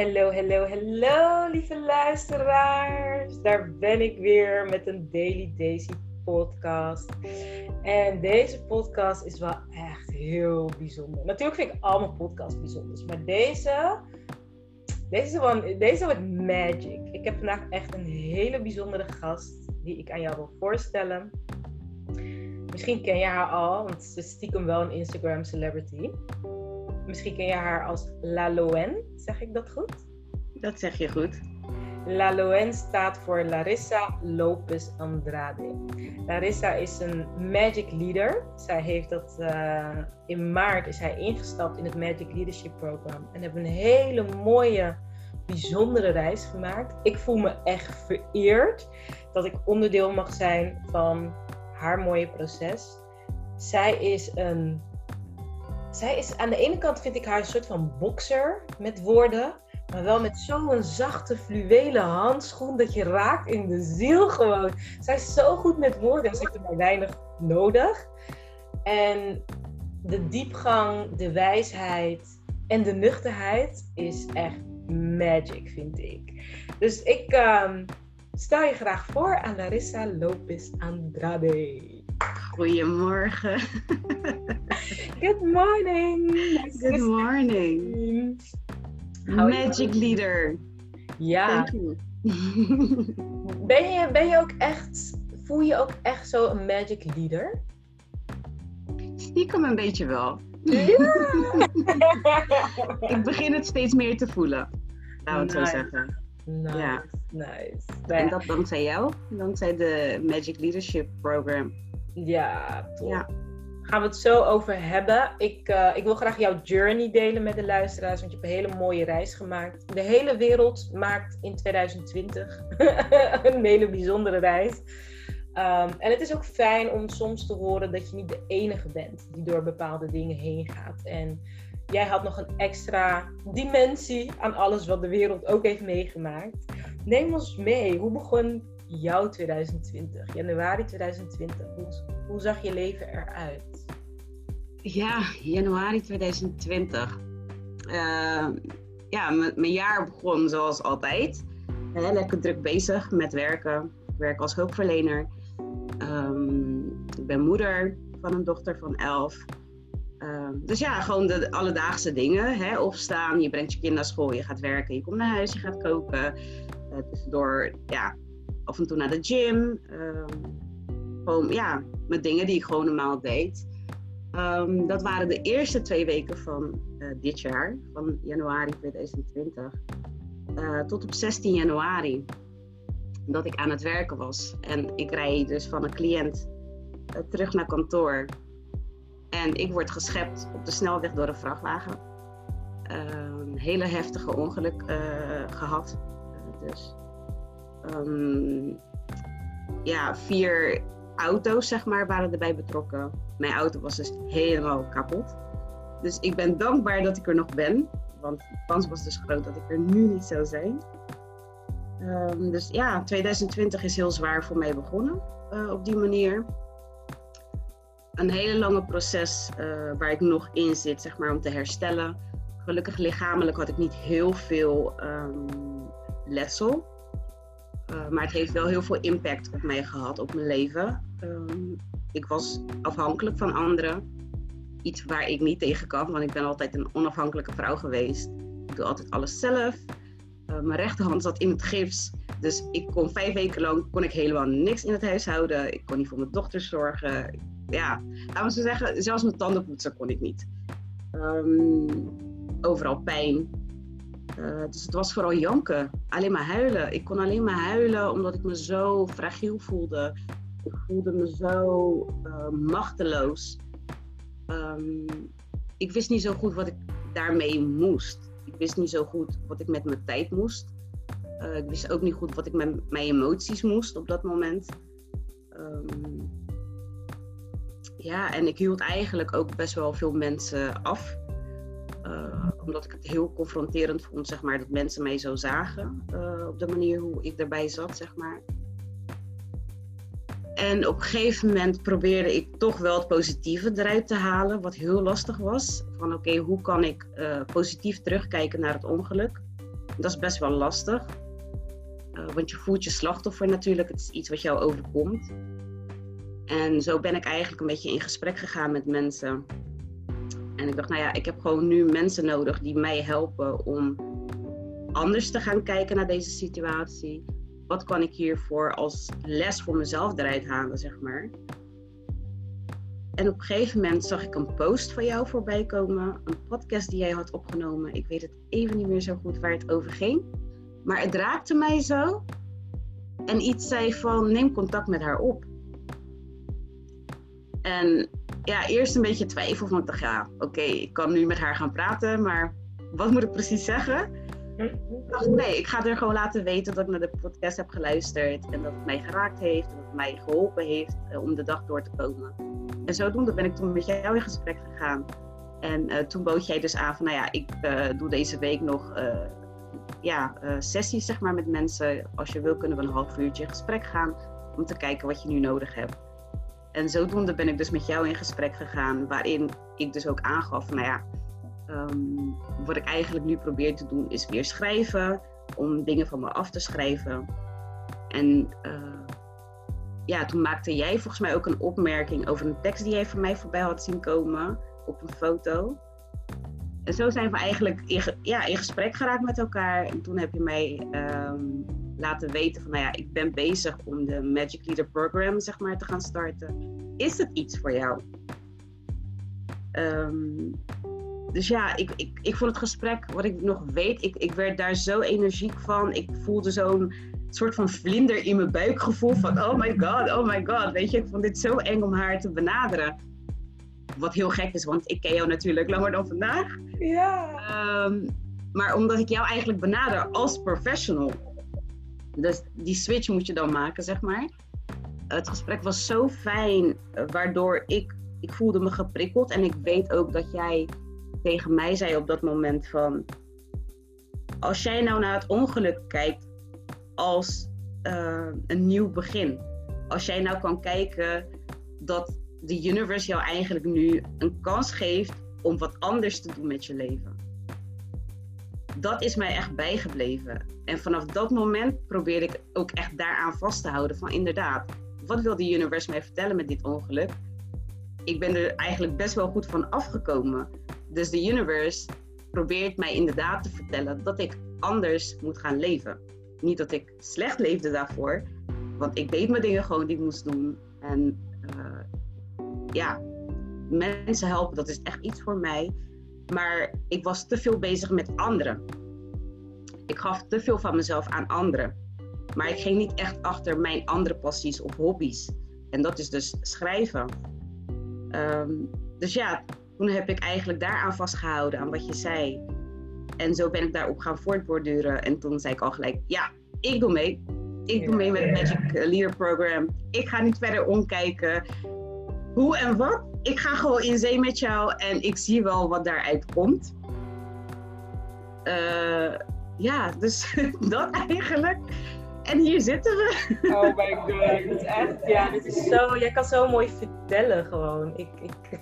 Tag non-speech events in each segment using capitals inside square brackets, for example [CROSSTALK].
Hallo, hallo, hallo, lieve luisteraars. Daar ben ik weer met een Daily Daisy podcast. En deze podcast is wel echt heel bijzonder. Natuurlijk vind ik al mijn podcasts bijzonder, maar deze, deze, one, deze wordt magic. Ik heb vandaag echt een hele bijzondere gast die ik aan jou wil voorstellen. Misschien ken je haar al, want ze is stiekem wel een Instagram celebrity. Misschien ken je haar als Laloen. Zeg ik dat goed? Dat zeg je goed. Laloen staat voor Larissa Lopez Andrade. Larissa is een Magic Leader. Zij heeft dat uh, in maart is hij ingestapt in het Magic Leadership Program en hebben een hele mooie, bijzondere reis gemaakt. Ik voel me echt vereerd dat ik onderdeel mag zijn van haar mooie proces. Zij is een zij is aan de ene kant vind ik haar een soort van bokser met woorden. Maar wel met zo'n zachte fluwelen handschoen dat je raakt in de ziel gewoon. Zij is zo goed met woorden, ze heeft er maar weinig nodig. En de diepgang, de wijsheid en de nuchterheid is echt magic, vind ik. Dus ik um, stel je graag voor aan Larissa Lopez Andrade. Goedemorgen. Good morning. Good morning. Magic leader. Ja. Ben je, ben je ook echt, voel je ook echt zo een magic leader? Stiekem een beetje wel. Ja. [LAUGHS] Ik begin het steeds meer te voelen. Laten we het Nice. zo zeggen. Nice, Ja. nice. En dat dankzij jou, dankzij de Magic Leadership Program. Ja, top. Ja. Gaan we het zo over hebben. Ik, eh, ik wil graag jouw journey delen met de luisteraars, want je hebt een hele mooie reis gemaakt. De hele wereld maakt in 2020 [LAUGHS] een hele bijzondere reis. Ehm, en het is ook fijn om soms te horen dat je niet de enige bent die door bepaalde dingen heen gaat. En jij had nog een extra dimensie aan alles wat de wereld ook heeft meegemaakt. Neem ons mee. Hoe begon jouw 2020? Januari 2020. Hoe, zag je leven eruit? Ja, januari 2020. Eh, ja, mijn jaar begon zoals altijd. Hè, lekker druk bezig met werken. Ik werk als hulpverlener. Ehm, ik ben moeder van een dochter van 11. Ehm, dus ja, gewoon de alledaagse dingen. Hè? Opstaan, je brengt je kind naar school, je gaat werken, je komt naar huis, je gaat koken. Uh, tussendoor, ja, af en toe naar de gym. Ehm, gewoon, ja, met dingen die ik gewoon normaal deed. Ehm, dat waren de eerste twee weken van eh, dit jaar, van januari 2020, eh, tot op 16 januari, dat ik aan het werken was. En ik rijd dus van een cliënt eh, terug naar kantoor. En ik word geschept op de snelweg door een vrachtwagen. Een hele heftige ongeluk eh, gehad. Eh, dus ehm, ja, vier auto's zeg maar waren erbij betrokken. Mijn auto was dus helemaal kapot. Dus ik ben dankbaar dat ik er nog ben. Want de kans was dus groot dat ik er nu niet zou zijn. Ehm, dus ja, 2020 is heel zwaar voor mij begonnen eh, op die manier. Een hele lange proces eh, waar ik nog in zit, zeg maar, om te herstellen. Gelukkig lichamelijk had ik niet heel veel ehm, letsel. Uh, maar het heeft wel heel veel impact op mij gehad, op mijn leven. Um, ik was afhankelijk van anderen. Iets waar ik niet tegen kan, want ik ben altijd een onafhankelijke vrouw geweest. Ik doe altijd alles zelf. Uh, mijn rechterhand zat in het gips. Dus ik kon vijf weken lang kon ik helemaal niks in het huishouden. Ik kon niet voor mijn dochter zorgen. Ja, laten we zeggen, zelfs mijn tanden poetsen kon ik niet. Um, overal pijn. Uh, dus het was vooral janken, alleen maar huilen. Ik kon alleen maar huilen omdat ik me zo fragiel voelde. Ik voelde me zo uh, machteloos. Um, ik wist niet zo goed wat ik daarmee moest. Ik wist niet zo goed wat ik met mijn tijd moest. Uh, ik wist ook niet goed wat ik met mijn emoties moest op dat moment. Um, ja, en ik hield eigenlijk ook best wel veel mensen af. Uh, omdat ik het heel confronterend vond, zeg maar, dat mensen mij zo zagen. Uh, op de manier hoe ik erbij zat, zeg maar. En op een gegeven moment probeerde ik toch wel het positieve eruit te halen, wat heel lastig was. Van oké, hoe kan ik uh, positief terugkijken naar het ongeluk? Dat is best wel lastig. Want je voelt je slachtoffer natuurlijk. Het is iets wat jou overkomt. En zo ben ik eigenlijk een beetje in gesprek gegaan met mensen. En ik dacht, nou ja, ik heb gewoon nu mensen nodig die mij helpen om anders te gaan kijken naar deze situatie. Wat kan ik hiervoor als les voor mezelf eruit halen, zeg maar. En op een gegeven moment zag ik een post van jou voorbij komen. Een podcast die jij had opgenomen. Ik weet het even niet meer zo goed waar het over ging. Maar het raakte mij zo. En iets zei van neem contact met haar op. En ja, eerst een beetje twijfel. Van ik dacht ja, oké, ik kan nu met haar gaan praten. Maar wat moet ik precies zeggen? Ik dacht nee, ik ga er gewoon laten weten dat ik naar de podcast heb geluisterd. En dat het mij geraakt heeft. En dat het mij geholpen heeft eh, om de dag door te komen. En zodoende ben ik toen met jou in gesprek gegaan. En uh, toen bood jij dus aan van, nou ja, ik uh, doe deze week nog ja, sessies zeg maar, met mensen. Als je wil kunnen we een half uurtje in gesprek gaan om te kijken wat je nu nodig hebt. En zodoende ben ik dus met jou in gesprek gegaan, waarin ik dus ook aangaf van, nou ja, um, wat ik eigenlijk nu probeer te doen is weer schrijven, om dingen van me af te schrijven. En ja, toen maakte jij volgens mij ook een opmerking over een tekst die jij van mij voorbij had zien komen op een foto. En zo zijn we eigenlijk in, ja, in gesprek geraakt met elkaar. En toen heb je mij ehm, laten weten van, nou ja, ik ben bezig om de Magic Leader Program, zeg maar, te gaan starten. Is het iets voor jou? Um, dus ja, ik, ik, ik vond het gesprek, wat ik nog weet, ik, ik werd daar zo energiek van. Ik voelde zo'n soort van vlinder in mijn buikgevoel van oh my god, oh my god. Weet je, ik vond dit zo eng om haar te benaderen. Wat heel gek is, want ik ken jou natuurlijk langer dan vandaag. Ja. Um, maar omdat ik jou eigenlijk benader als professional. Dus die switch moet je dan maken, zeg maar. Het gesprek was zo fijn, waardoor ik, ik voelde me geprikkeld. En ik weet ook dat jij tegen mij zei op dat moment van... Als jij nou naar het ongeluk kijkt als uh, een nieuw begin. Als jij nou kan kijken dat de universe jou eigenlijk nu een kans geeft om wat anders te doen met je leven. Dat is mij echt bijgebleven. En vanaf dat moment probeer ik ook echt daaraan vast te houden van inderdaad, wat wil de universe mij vertellen met dit ongeluk? Ik ben er eigenlijk best wel goed van afgekomen. Dus de universe probeert mij inderdaad te vertellen dat ik anders moet gaan leven niet dat ik slecht leefde daarvoor, want ik deed mijn dingen gewoon die ik moest doen. En uh, ja, mensen helpen, dat is echt iets voor mij. Maar ik was te veel bezig met anderen. Ik gaf te veel van mezelf aan anderen. Maar ik ging niet echt achter mijn andere passies of hobby's. En dat is dus schrijven. Um, dus ja, toen heb ik eigenlijk daaraan vastgehouden, aan wat je zei. En zo ben ik daarop gaan voortborduren. En toen zei ik al gelijk, ja, ik doe mee. Ik doe mee met het Magic Leader Program. Ik ga niet verder omkijken hoe en wat. Ik ga gewoon in zee met jou en ik zie wel wat daaruit komt. Uh, ja, dus [LAUGHS] dat eigenlijk. En hier zitten we. Oh my god, dit is echt, ja, dit is zo, jij kan zo mooi vertellen gewoon. Ik, ik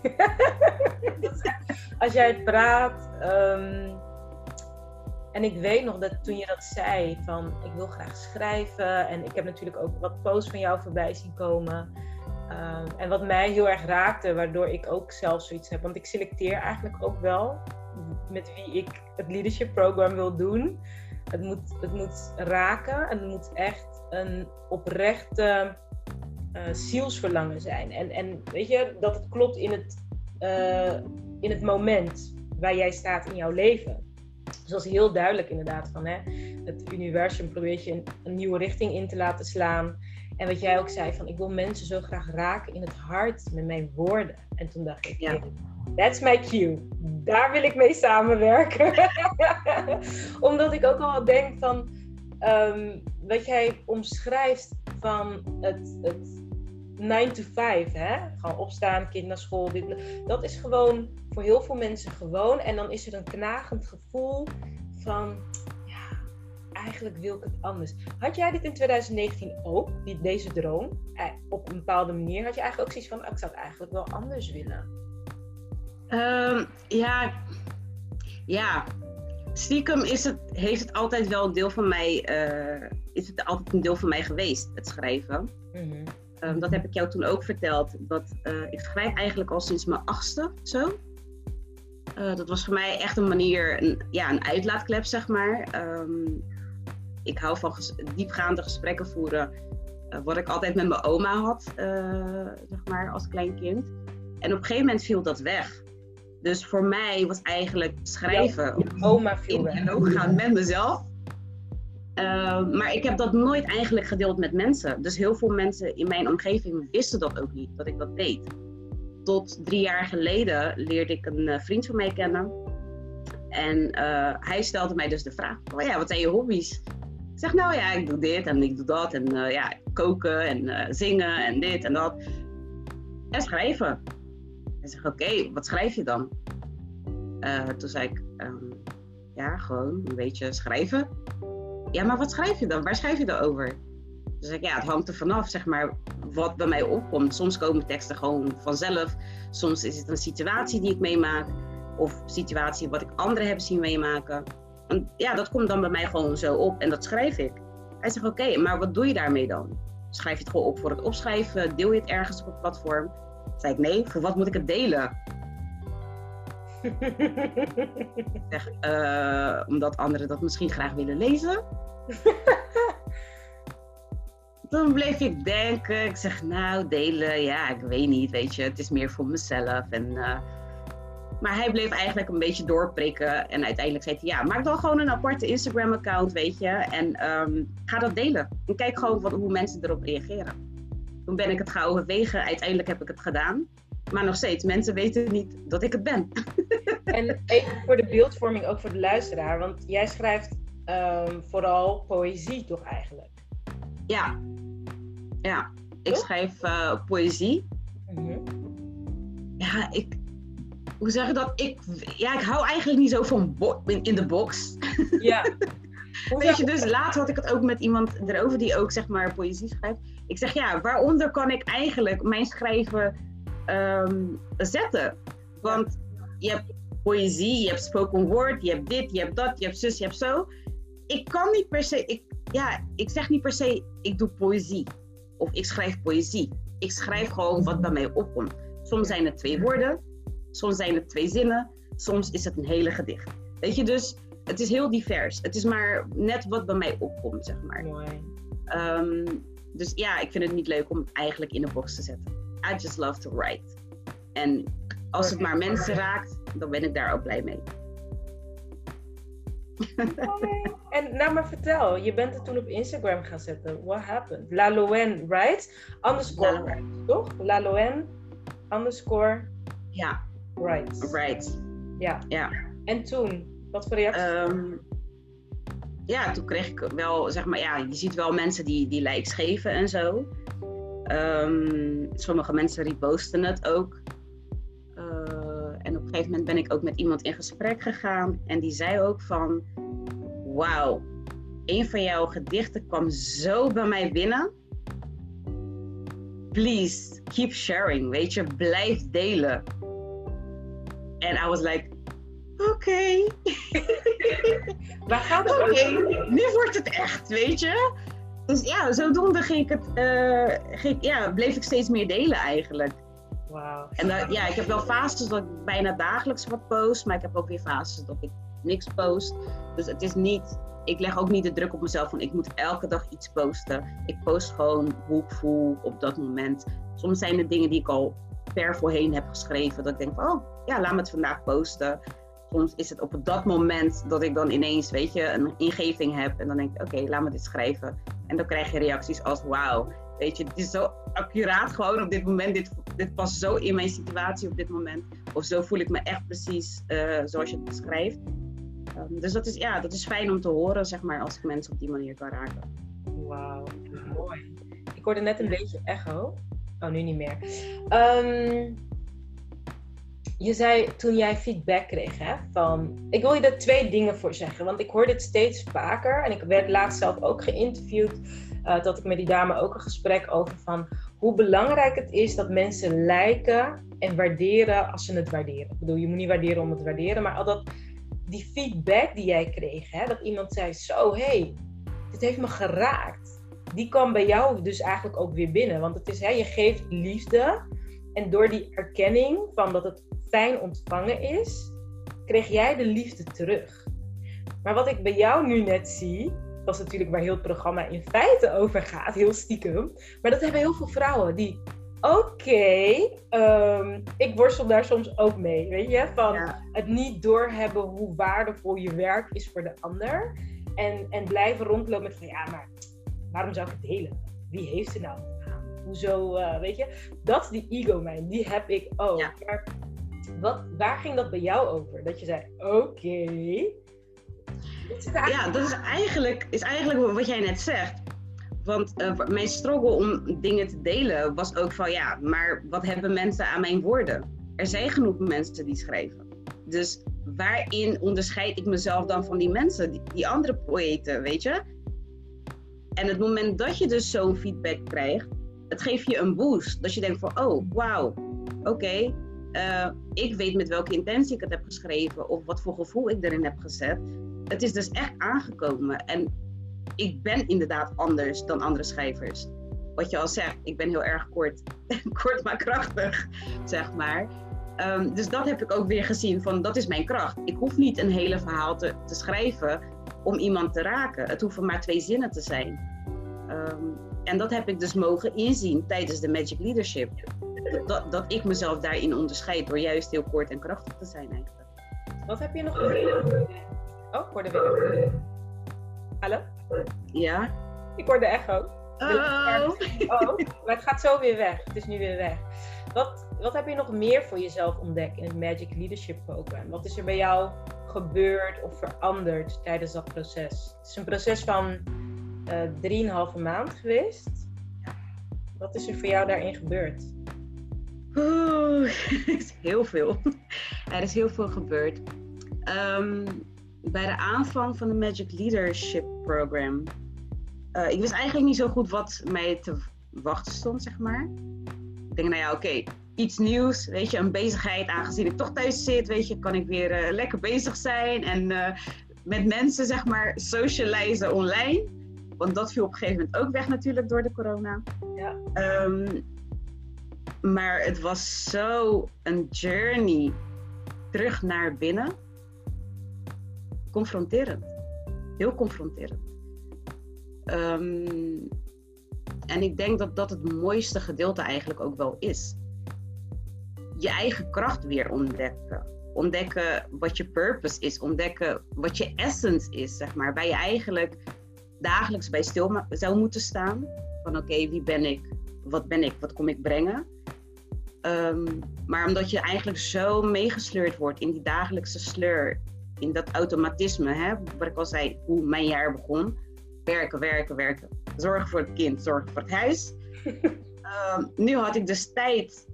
[LAUGHS] als jij het praat, um, en ik weet nog dat toen je dat zei, van ik wil graag schrijven. En ik heb natuurlijk ook wat posts van jou voorbij zien komen. Um, en wat mij heel erg raakte, waardoor ik ook zelf zoiets heb. Want ik selecteer eigenlijk ook wel met wie ik het leadership program wil doen. Het moet, het moet raken en het moet echt een oprechte uh, zielsverlangen zijn. En, en weet je, dat het klopt in het, uh, in het moment waar jij staat in jouw leven. Dus dat is heel duidelijk inderdaad van hè, het universum probeert je een, nieuwe richting in te laten slaan. En wat jij ook zei van ik wil mensen zo graag raken in het hart met mijn woorden. En toen dacht ik, ja. that's my cue. Daar wil ik mee samenwerken. [LAUGHS] Omdat ik ook al denk van um, wat jij omschrijft van het, het 9 to 5, hè? Gewoon opstaan, kind naar school. Dit, dat is gewoon voor heel veel mensen gewoon. En dan is er een knagend gevoel van, eigenlijk wil ik het anders. Had jij dit in 2019 ook, die, deze droom, eh, op een bepaalde manier? Had je eigenlijk ook zoiets van, oh, ik zou het eigenlijk wel anders willen? Um, ja, ja, stiekem is het, heeft het altijd wel een deel van mij, uh, is het altijd een deel van mij geweest, het schrijven. Mhm. Ehm, dat heb ik jou toen ook verteld. Dat, uh, ik schrijf eigenlijk al sinds mijn achtste, zo. Uh, dat was voor mij echt een manier, een, ja, een uitlaatklep, zeg maar. Um, ik hou van ges diepgaande gesprekken voeren. wat ik altijd met mijn oma had, zeg maar, als klein kind. En op een gegeven moment viel dat weg. Dus voor mij was eigenlijk schrijven. oma viel En ook gaan met mezelf. Ehm, maar ik heb dat nooit eigenlijk gedeeld met mensen. Dus heel veel mensen in mijn omgeving wisten dat ook niet, dat ik dat deed. Tot drie jaar geleden leerde ik een vriend van mij kennen. En uh, hij stelde mij dus de vraag: oh ja, wat zijn je hobby's? Zeg, nou ja, ik doe dit en ik doe dat. En uh, ja, koken en zingen en dit en dat. En schrijven. Hij zegt, oké, wat schrijf je dan? Uh, toen zei ik, um, ja, gewoon een beetje schrijven. Ja, maar wat schrijf je dan? Waar schrijf je dan over? Dus ik, ja, het hangt er vanaf, zeg maar, wat bij mij opkomt. Soms komen teksten gewoon vanzelf. Soms is het een situatie die ik meemaak. Of situatie wat ik anderen heb zien meemaken. Ja, dat komt dan bij mij gewoon zo op en dat schrijf ik. Hij zegt, oké, maar wat doe je daarmee dan? Schrijf je het gewoon op voor het opschrijven? Deel je het ergens op een platform? zei ik, nee, voor wat moet ik het delen? ik zeg, uh, omdat anderen dat misschien graag willen lezen. [LAUGHS] Toen bleef ik denken, ik zeg, nou, delen, ja, ik weet niet, weet je, het is meer voor mezelf. En, uh, maar hij bleef eigenlijk een beetje doorprikken. En uiteindelijk zei hij, ja, maak dan gewoon een aparte Instagram-account, weet je. En um, ga dat delen. En kijk gewoon wat, hoe mensen erop reageren. Toen ben ik het gaan overwegen. Uiteindelijk heb ik het gedaan. Maar nog steeds, mensen weten niet dat ik het ben. [LAUGHS] En even voor de beeldvorming, ook voor de luisteraar. Want jij schrijft um, vooral poëzie toch eigenlijk? Ja. Ja, ik schrijf uh, poëzie. Mm Ja, ik... Hoe zeg je dat? Ik, ja, ik hou eigenlijk niet zo van in de box. Ja. [LAUGHS] Weet je, dus later had ik het ook met iemand erover die ook zeg maar poëzie schrijft. Ik zeg ja, waaronder kan ik eigenlijk mijn schrijven um, zetten? Want je hebt poëzie, je hebt spoken word, je hebt dit, je hebt dat, je hebt zus, je hebt zo. Ik kan niet per se, ik, ja, ik zeg niet per se, ik doe poëzie. Of ik schrijf poëzie. Ik schrijf gewoon wat bij mij opkomt. Soms zijn het twee woorden, soms zijn het twee zinnen, soms is het een hele gedicht. Weet je, dus het is heel divers. Het is maar net wat bij mij opkomt, zeg maar. Mooi. Um, dus ja, ik vind het niet leuk om het eigenlijk in een box te zetten. I just love to write. En als het maar mensen raakt, dan ben ik daar ook blij mee. En nou maar vertel, je bent het toen op Instagram gaan zetten. What happened? La Loen writes, underscore ja. toch? La Loen, underscore ja. Writes. Right. Ja. ja. En toen, wat voor reacties? Um, ja, toen kreeg ik wel, zeg maar, ja, je ziet wel mensen die, die likes geven en zo. Um, sommige mensen reposten het ook. Uh, en op een gegeven moment ben ik ook met iemand in gesprek gegaan. En die zei ook van, wauw, een van jouw gedichten kwam zo bij mij binnen. Please, keep sharing, weet je, blijf delen. En I was like, oké. Okay. [LAUGHS] Waar gaat het Oké, nu wordt het echt, weet je. Dus ja, zodoende ging ik het, uh, ging, ja, bleef ik steeds meer delen eigenlijk. Wauw. En ja, ik heb wel fases dat ik bijna dagelijks wat post, maar ik heb ook weer fases dat ik niks post. Dus het is niet, ik leg ook niet de druk op mezelf van ik moet elke dag iets posten. Ik post gewoon hoe ik voel op dat moment. Soms zijn er dingen die ik al ver voorheen heb geschreven, dat ik denk van, oh ja, laat me het vandaag posten soms is het op dat moment dat ik dan ineens, weet je, een ingeving heb. En dan denk ik, oké, laat me dit schrijven. En dan krijg je reacties als, wauw, weet je, het is zo accuraat gewoon op dit moment. Dit, dit past zo in mijn situatie op dit moment. Of zo voel ik me echt precies uh, zoals je het beschrijft. Um, dus dat is, ja, dat is fijn om te horen, zeg maar, als ik mensen op die manier kan raken. Wauw, mooi. Ik hoorde net een beetje echo. Oh, nu niet meer. Um, je zei toen jij feedback kreeg hè, van. Ik wil je daar twee dingen voor zeggen, want ik hoor dit steeds vaker. En ik werd laatst zelf ook geïnterviewd. Uh, dat ik met die dame ook een gesprek over van hoe belangrijk het is dat mensen lijken en waarderen als ze het waarderen. Ik bedoel, je moet niet waarderen om het te waarderen, maar al dat die feedback die jij kreeg, hè, dat iemand zei: Zo, hey, dit heeft me geraakt. Die kwam bij jou dus eigenlijk ook weer binnen. Want het is, hè, je geeft liefde. En door die erkenning van dat het fijn ontvangen is, kreeg jij de liefde terug. Maar wat ik bij jou nu net zie, dat is natuurlijk waar heel het programma in feite over gaat, heel stiekem. Maar dat hebben heel veel vrouwen die oké, ehm, ik worstel daar soms ook mee, weet je? Van het niet doorhebben hoe waardevol je werk is voor de ander. En, en blijven rondlopen met van, ja, maar waarom zou ik het delen? Wie heeft er nou? Hoezo, uh, weet je? Dat is die ego-mijn, die heb ik ook. Maar wat, waar ging dat bij jou over? Dat je zei, oké. ja, dat is eigenlijk, is eigenlijk wat jij net zegt. Want uh, mijn struggle om dingen te delen was ook van ja, maar wat hebben mensen aan mijn woorden? Er zijn genoeg mensen die schrijven. Dus waarin onderscheid ik mezelf dan van die mensen, die, die andere poëten, weet je? En het moment dat je dus zo'n feedback krijgt, het geeft je een boost. Dat je denkt van, oh, wauw, oké, eh, ik weet met welke intentie ik het heb geschreven of wat voor gevoel ik erin heb gezet. Het is dus echt aangekomen. En ik ben inderdaad anders dan andere schrijvers. Wat je al zegt, ik ben heel erg kort, [LAUGHS] kort maar krachtig, zeg maar. Ehm, dus dat heb ik ook weer gezien van dat is mijn kracht. Ik hoef niet een hele verhaal te, te schrijven om iemand te raken. Het hoeven maar twee zinnen te zijn. Ehm, en dat heb ik dus mogen inzien tijdens de Magic Leadership. Dat, dat ik mezelf daarin onderscheid door juist heel kort en krachtig te zijn eigenlijk. Wat heb je nog meer? Oh, voor de weer. Hallo? Ja? Ik hoor de echo. Oh. oh. Maar het gaat zo weer weg. Het is nu weer weg. Wat, wat heb je nog meer voor jezelf ontdekt in het Magic Leadership Program? Wat is er bij jou gebeurd of veranderd tijdens dat proces? Het is een proces van uh, 3,5 maand geweest. Wat is er voor jou daarin gebeurd? Oeh, [LAUGHS] is heel veel. Er is heel veel gebeurd. Um, bij de aanvang van de Magic Leadership Program. Uh, ik wist eigenlijk niet zo goed wat mij te wachten stond, zeg maar. Ik denk, nou ja, oké, iets nieuws, weet je, een bezigheid. Aangezien ik toch thuis zit, weet je, kan ik weer uh, lekker bezig zijn en met mensen, zeg maar, socializen online. Want dat viel op een gegeven moment ook weg natuurlijk door de corona. Ja. Um, maar het was zo een journey terug naar binnen confronterend. Heel confronterend. Um, en ik denk dat dat het mooiste gedeelte eigenlijk ook wel is. Je eigen kracht weer ontdekken. Ontdekken wat je purpose is. Ontdekken wat je essence is, zeg maar. Waar je eigenlijk dagelijks bij stil zou moeten staan. Van oké, wie ben ik? Wat ben ik? Wat kom ik brengen? Um, maar omdat je eigenlijk zo meegesleurd wordt in die dagelijkse sleur, in dat automatisme, hè, wat ik al zei, hoe mijn jaar begon. Werken, werken, werken. Zorgen voor het kind, zorgen voor het huis. [LAUGHS] Ehm, nu had ik dus tijd.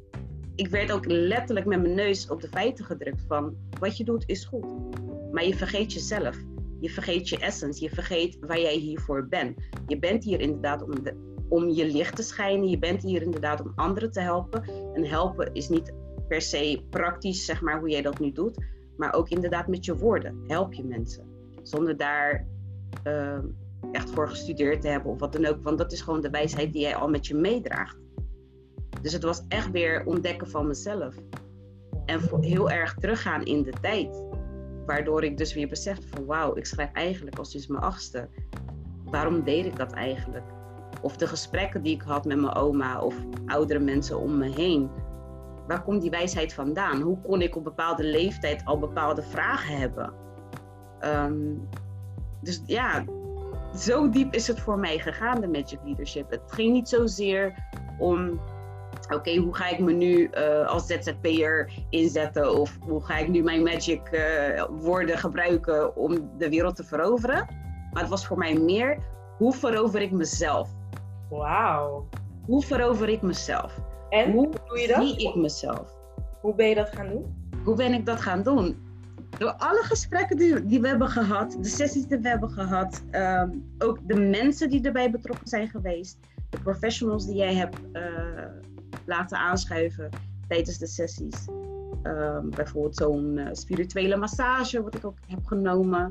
Ik werd ook letterlijk met mijn neus op de feiten gedrukt van wat je doet is goed. Maar je vergeet jezelf. Je vergeet je essence. Je vergeet waar jij hiervoor bent. Je bent hier inderdaad om, om je licht te schijnen. Je bent hier inderdaad om anderen te helpen. En helpen is niet per se praktisch, zeg maar, hoe jij dat nu doet maar ook inderdaad met je woorden. Help je mensen. Zonder daar ehm, echt voor gestudeerd te hebben of wat dan ook. Want dat is gewoon de wijsheid die jij al met je meedraagt. Dus het was echt weer ontdekken van mezelf. En heel erg teruggaan in de tijd. Waardoor ik dus weer besefte van wauw, ik schrijf eigenlijk als dus mijn achtste. Waarom deed ik dat eigenlijk? Of de gesprekken die ik had met mijn oma of oudere mensen om me heen waar komt die wijsheid vandaan? Hoe kon ik op bepaalde leeftijd al bepaalde vragen hebben? Ehm, dus ja, zo diep is het voor mij gegaan, de Magic Leadership. Het ging niet zozeer om, oké, hoe ga ik me nu uh, als ZZP'er inzetten? Of hoe ga ik nu mijn magic uh, woorden gebruiken om de wereld te veroveren? Maar het was voor mij meer, hoe verover ik mezelf? Wauw. Hoe verover ik mezelf? En hoe doe je dat? zie ik mezelf? Hoe ben je dat gaan doen? Hoe ben ik dat gaan doen? Door alle gesprekken die, die we hebben gehad, de sessies die we hebben gehad, ehm, ook de mensen die erbij betrokken zijn geweest, de professionals die jij hebt uh, laten aanschuiven tijdens de sessies. Ehm, bijvoorbeeld zo'n eh, spirituele massage, wat ik ook heb genomen.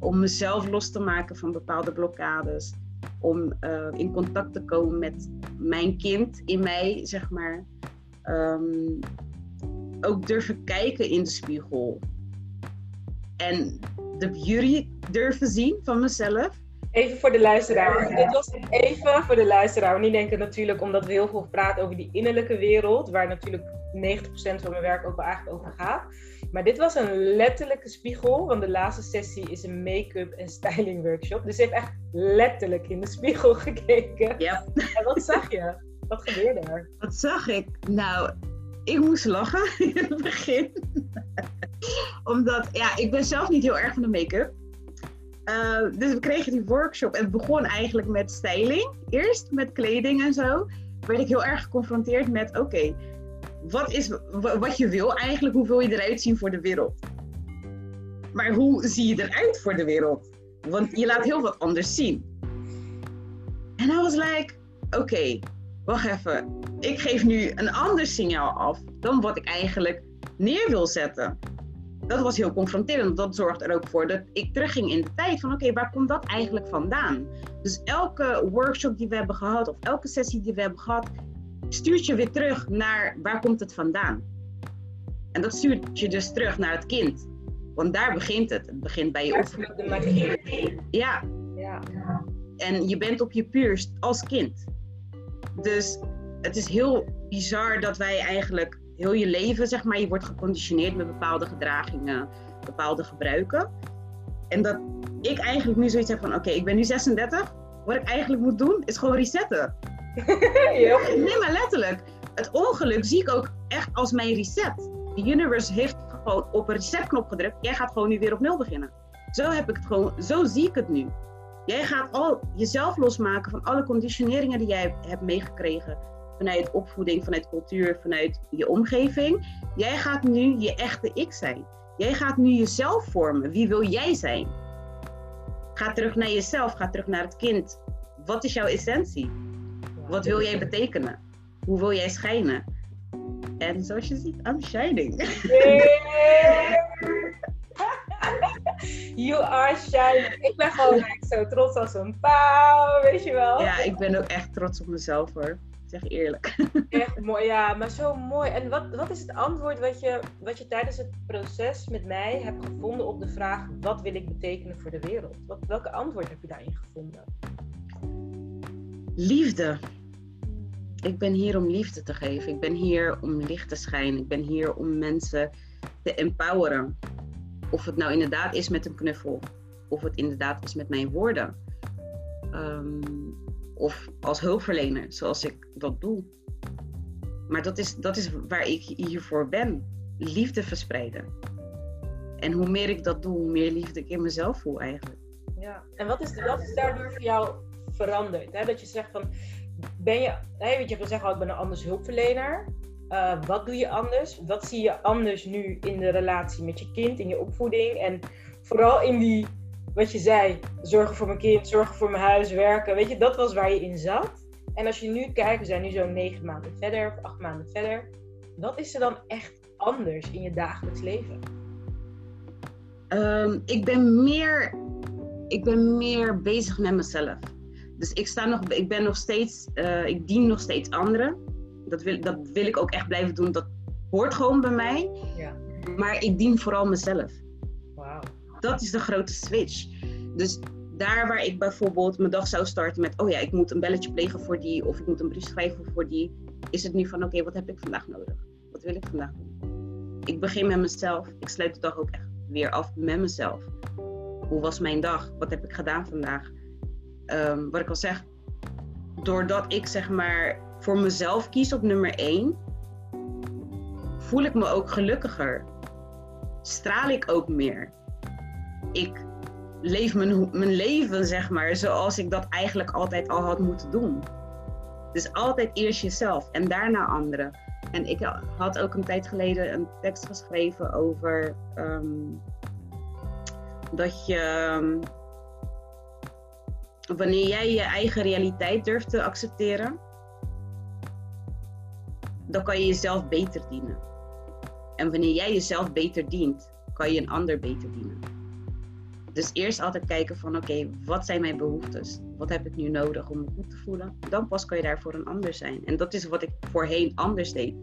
Om mezelf los te maken van bepaalde blokkades. Om eh, in contact te komen met mijn kind in mij, zeg maar. Ehm, ook durven kijken in de spiegel. En de beauty durven zien van mezelf. Even voor de luisteraar. Dit was even voor de luisteraar. Die denken natuurlijk, omdat we heel veel praten over die innerlijke wereld, waar natuurlijk 90% van mijn werk ook wel eigenlijk over gaat. Maar dit was een letterlijke spiegel, want de laatste sessie is een make-up en styling workshop. Dus ze heeft echt letterlijk in de spiegel gekeken. Ja. En wat zag je? Wat gebeurde er? Wat zag ik? Nou, ik moest lachen [LAUGHS] in het begin. Omdat, ja, ik ben zelf niet heel erg van de make-up. Uh, dus we kregen die workshop en het begon eigenlijk met styling. Eerst met kleding en zo. Werd ik heel erg geconfronteerd met: oké, wat is wat je wil eigenlijk? Hoe wil je eruit zien voor de wereld? Maar hoe zie je eruit voor de wereld? Want je laat heel wat anders zien. En I was like: oké, wacht even. Ik geef nu een ander signaal af dan wat ik eigenlijk neer wil zetten dat was heel confronterend. Dat zorgt er ook voor dat ik terugging in de tijd van oké, waar komt dat eigenlijk vandaan? Dus elke workshop die we hebben gehad of elke sessie die we hebben gehad, stuurt je weer terug naar waar komt het vandaan? En dat stuurt je dus terug naar het kind. Want daar begint het. Het begint bij je opvoeding. Ja. ja. En je bent op je puurst als kind. Dus het is heel bizar dat wij eigenlijk heel je leven, zeg maar, je wordt geconditioneerd met bepaalde gedragingen, bepaalde gebruiken. En dat ik eigenlijk nu zoiets heb van, oké, ik ben nu 36. Wat ik eigenlijk moet doen, is gewoon resetten. [LAUGHS] Nee, maar letterlijk. Het ongeluk zie ik ook echt als mijn reset. De universe heeft gewoon op een resetknop gedrukt. Jij gaat gewoon nu weer op nul beginnen. Zo heb ik het gewoon, zo zie ik het nu. Jij gaat al jezelf losmaken van alle conditioneringen die jij hebt meegekregen vanuit opvoeding, vanuit cultuur, vanuit je omgeving. Jij gaat nu je echte ik zijn. Jij gaat nu jezelf vormen. Wie wil jij zijn? Ga terug naar jezelf, ga terug naar het kind. Wat is jouw essentie? Wat wil jij betekenen? Hoe wil jij schijnen? En zoals je ziet, I'm shining. [LAUGHS] You are shining. Ik ben gewoon zo trots als een pauw, weet je wel. Ja, ik ben ook echt trots op mezelf hoor zeg eerlijk. Echt mooi, ja, maar zo mooi. En wat, wat is het antwoord wat je, wat je tijdens het proces met mij hebt gevonden op de vraag: wat wil ik betekenen voor de wereld? Wat, welke antwoord heb je daarin gevonden? Liefde. Ik ben hier om liefde te geven. Ik ben hier om licht te schijnen. Ik ben hier om mensen te empoweren. Of het nou inderdaad is met een knuffel, of het inderdaad is met mijn woorden. Um, of als hulpverlener, zoals ik dat doe. Maar dat is, dat is waar ik hiervoor ben. Liefde verspreiden. En hoe meer ik dat doe, hoe meer liefde ik in mezelf voel eigenlijk. Ja, en wat is, wat is daardoor voor jou veranderd? Hè? Dat je zegt van, ben je, hè, weet je, je zeggen, oh, ik ben een anders hulpverlener. Uh, wat doe je anders? Wat zie je anders nu in de relatie met je kind, in je opvoeding? En vooral in die wat je zei, zorgen voor mijn kind, zorgen voor mijn huis, werken. Weet je, dat was waar je in zat. En als je nu kijkt, we zijn nu zo'n negen maanden verder of acht maanden verder. Wat is er dan echt anders in je dagelijks leven? Um, ik ben meer, ik ben meer bezig met mezelf. Dus ik, sta nog, ik ben nog steeds, uh, ik dien nog steeds anderen. Dat wil, dat wil ik ook echt blijven doen. Dat hoort gewoon bij mij. Ja. Maar ik dien vooral mezelf dat is de grote switch. Dus daar waar ik bijvoorbeeld mijn dag zou starten met, oh ja, ik moet een belletje plegen voor die, of ik moet een brief schrijven voor die, is het nu van, oké, wat heb ik vandaag nodig? Wat wil ik vandaag doen? Ik begin met mezelf. Ik sluit de dag ook echt weer af met mezelf. Hoe was mijn dag? Wat heb ik gedaan vandaag? Um, wat ik al zeg, doordat ik zeg maar voor mezelf kies op nummer één, voel ik me ook gelukkiger. Straal ik ook meer ik leef mijn, mijn leven, zeg maar, zoals ik dat eigenlijk altijd al had moeten doen. Dus altijd eerst jezelf en daarna anderen. En ik had ook een tijd geleden een tekst geschreven over ehm, dat je, ehm, wanneer jij je eigen realiteit durft te accepteren, dan kan je jezelf beter dienen. En wanneer jij jezelf beter dient, kan je een ander beter dienen. Dus eerst altijd kijken van oké, wat zijn mijn behoeftes? Wat heb ik nu nodig om me goed te voelen? Dan pas kan je daar voor een ander zijn. En dat is wat ik voorheen anders deed.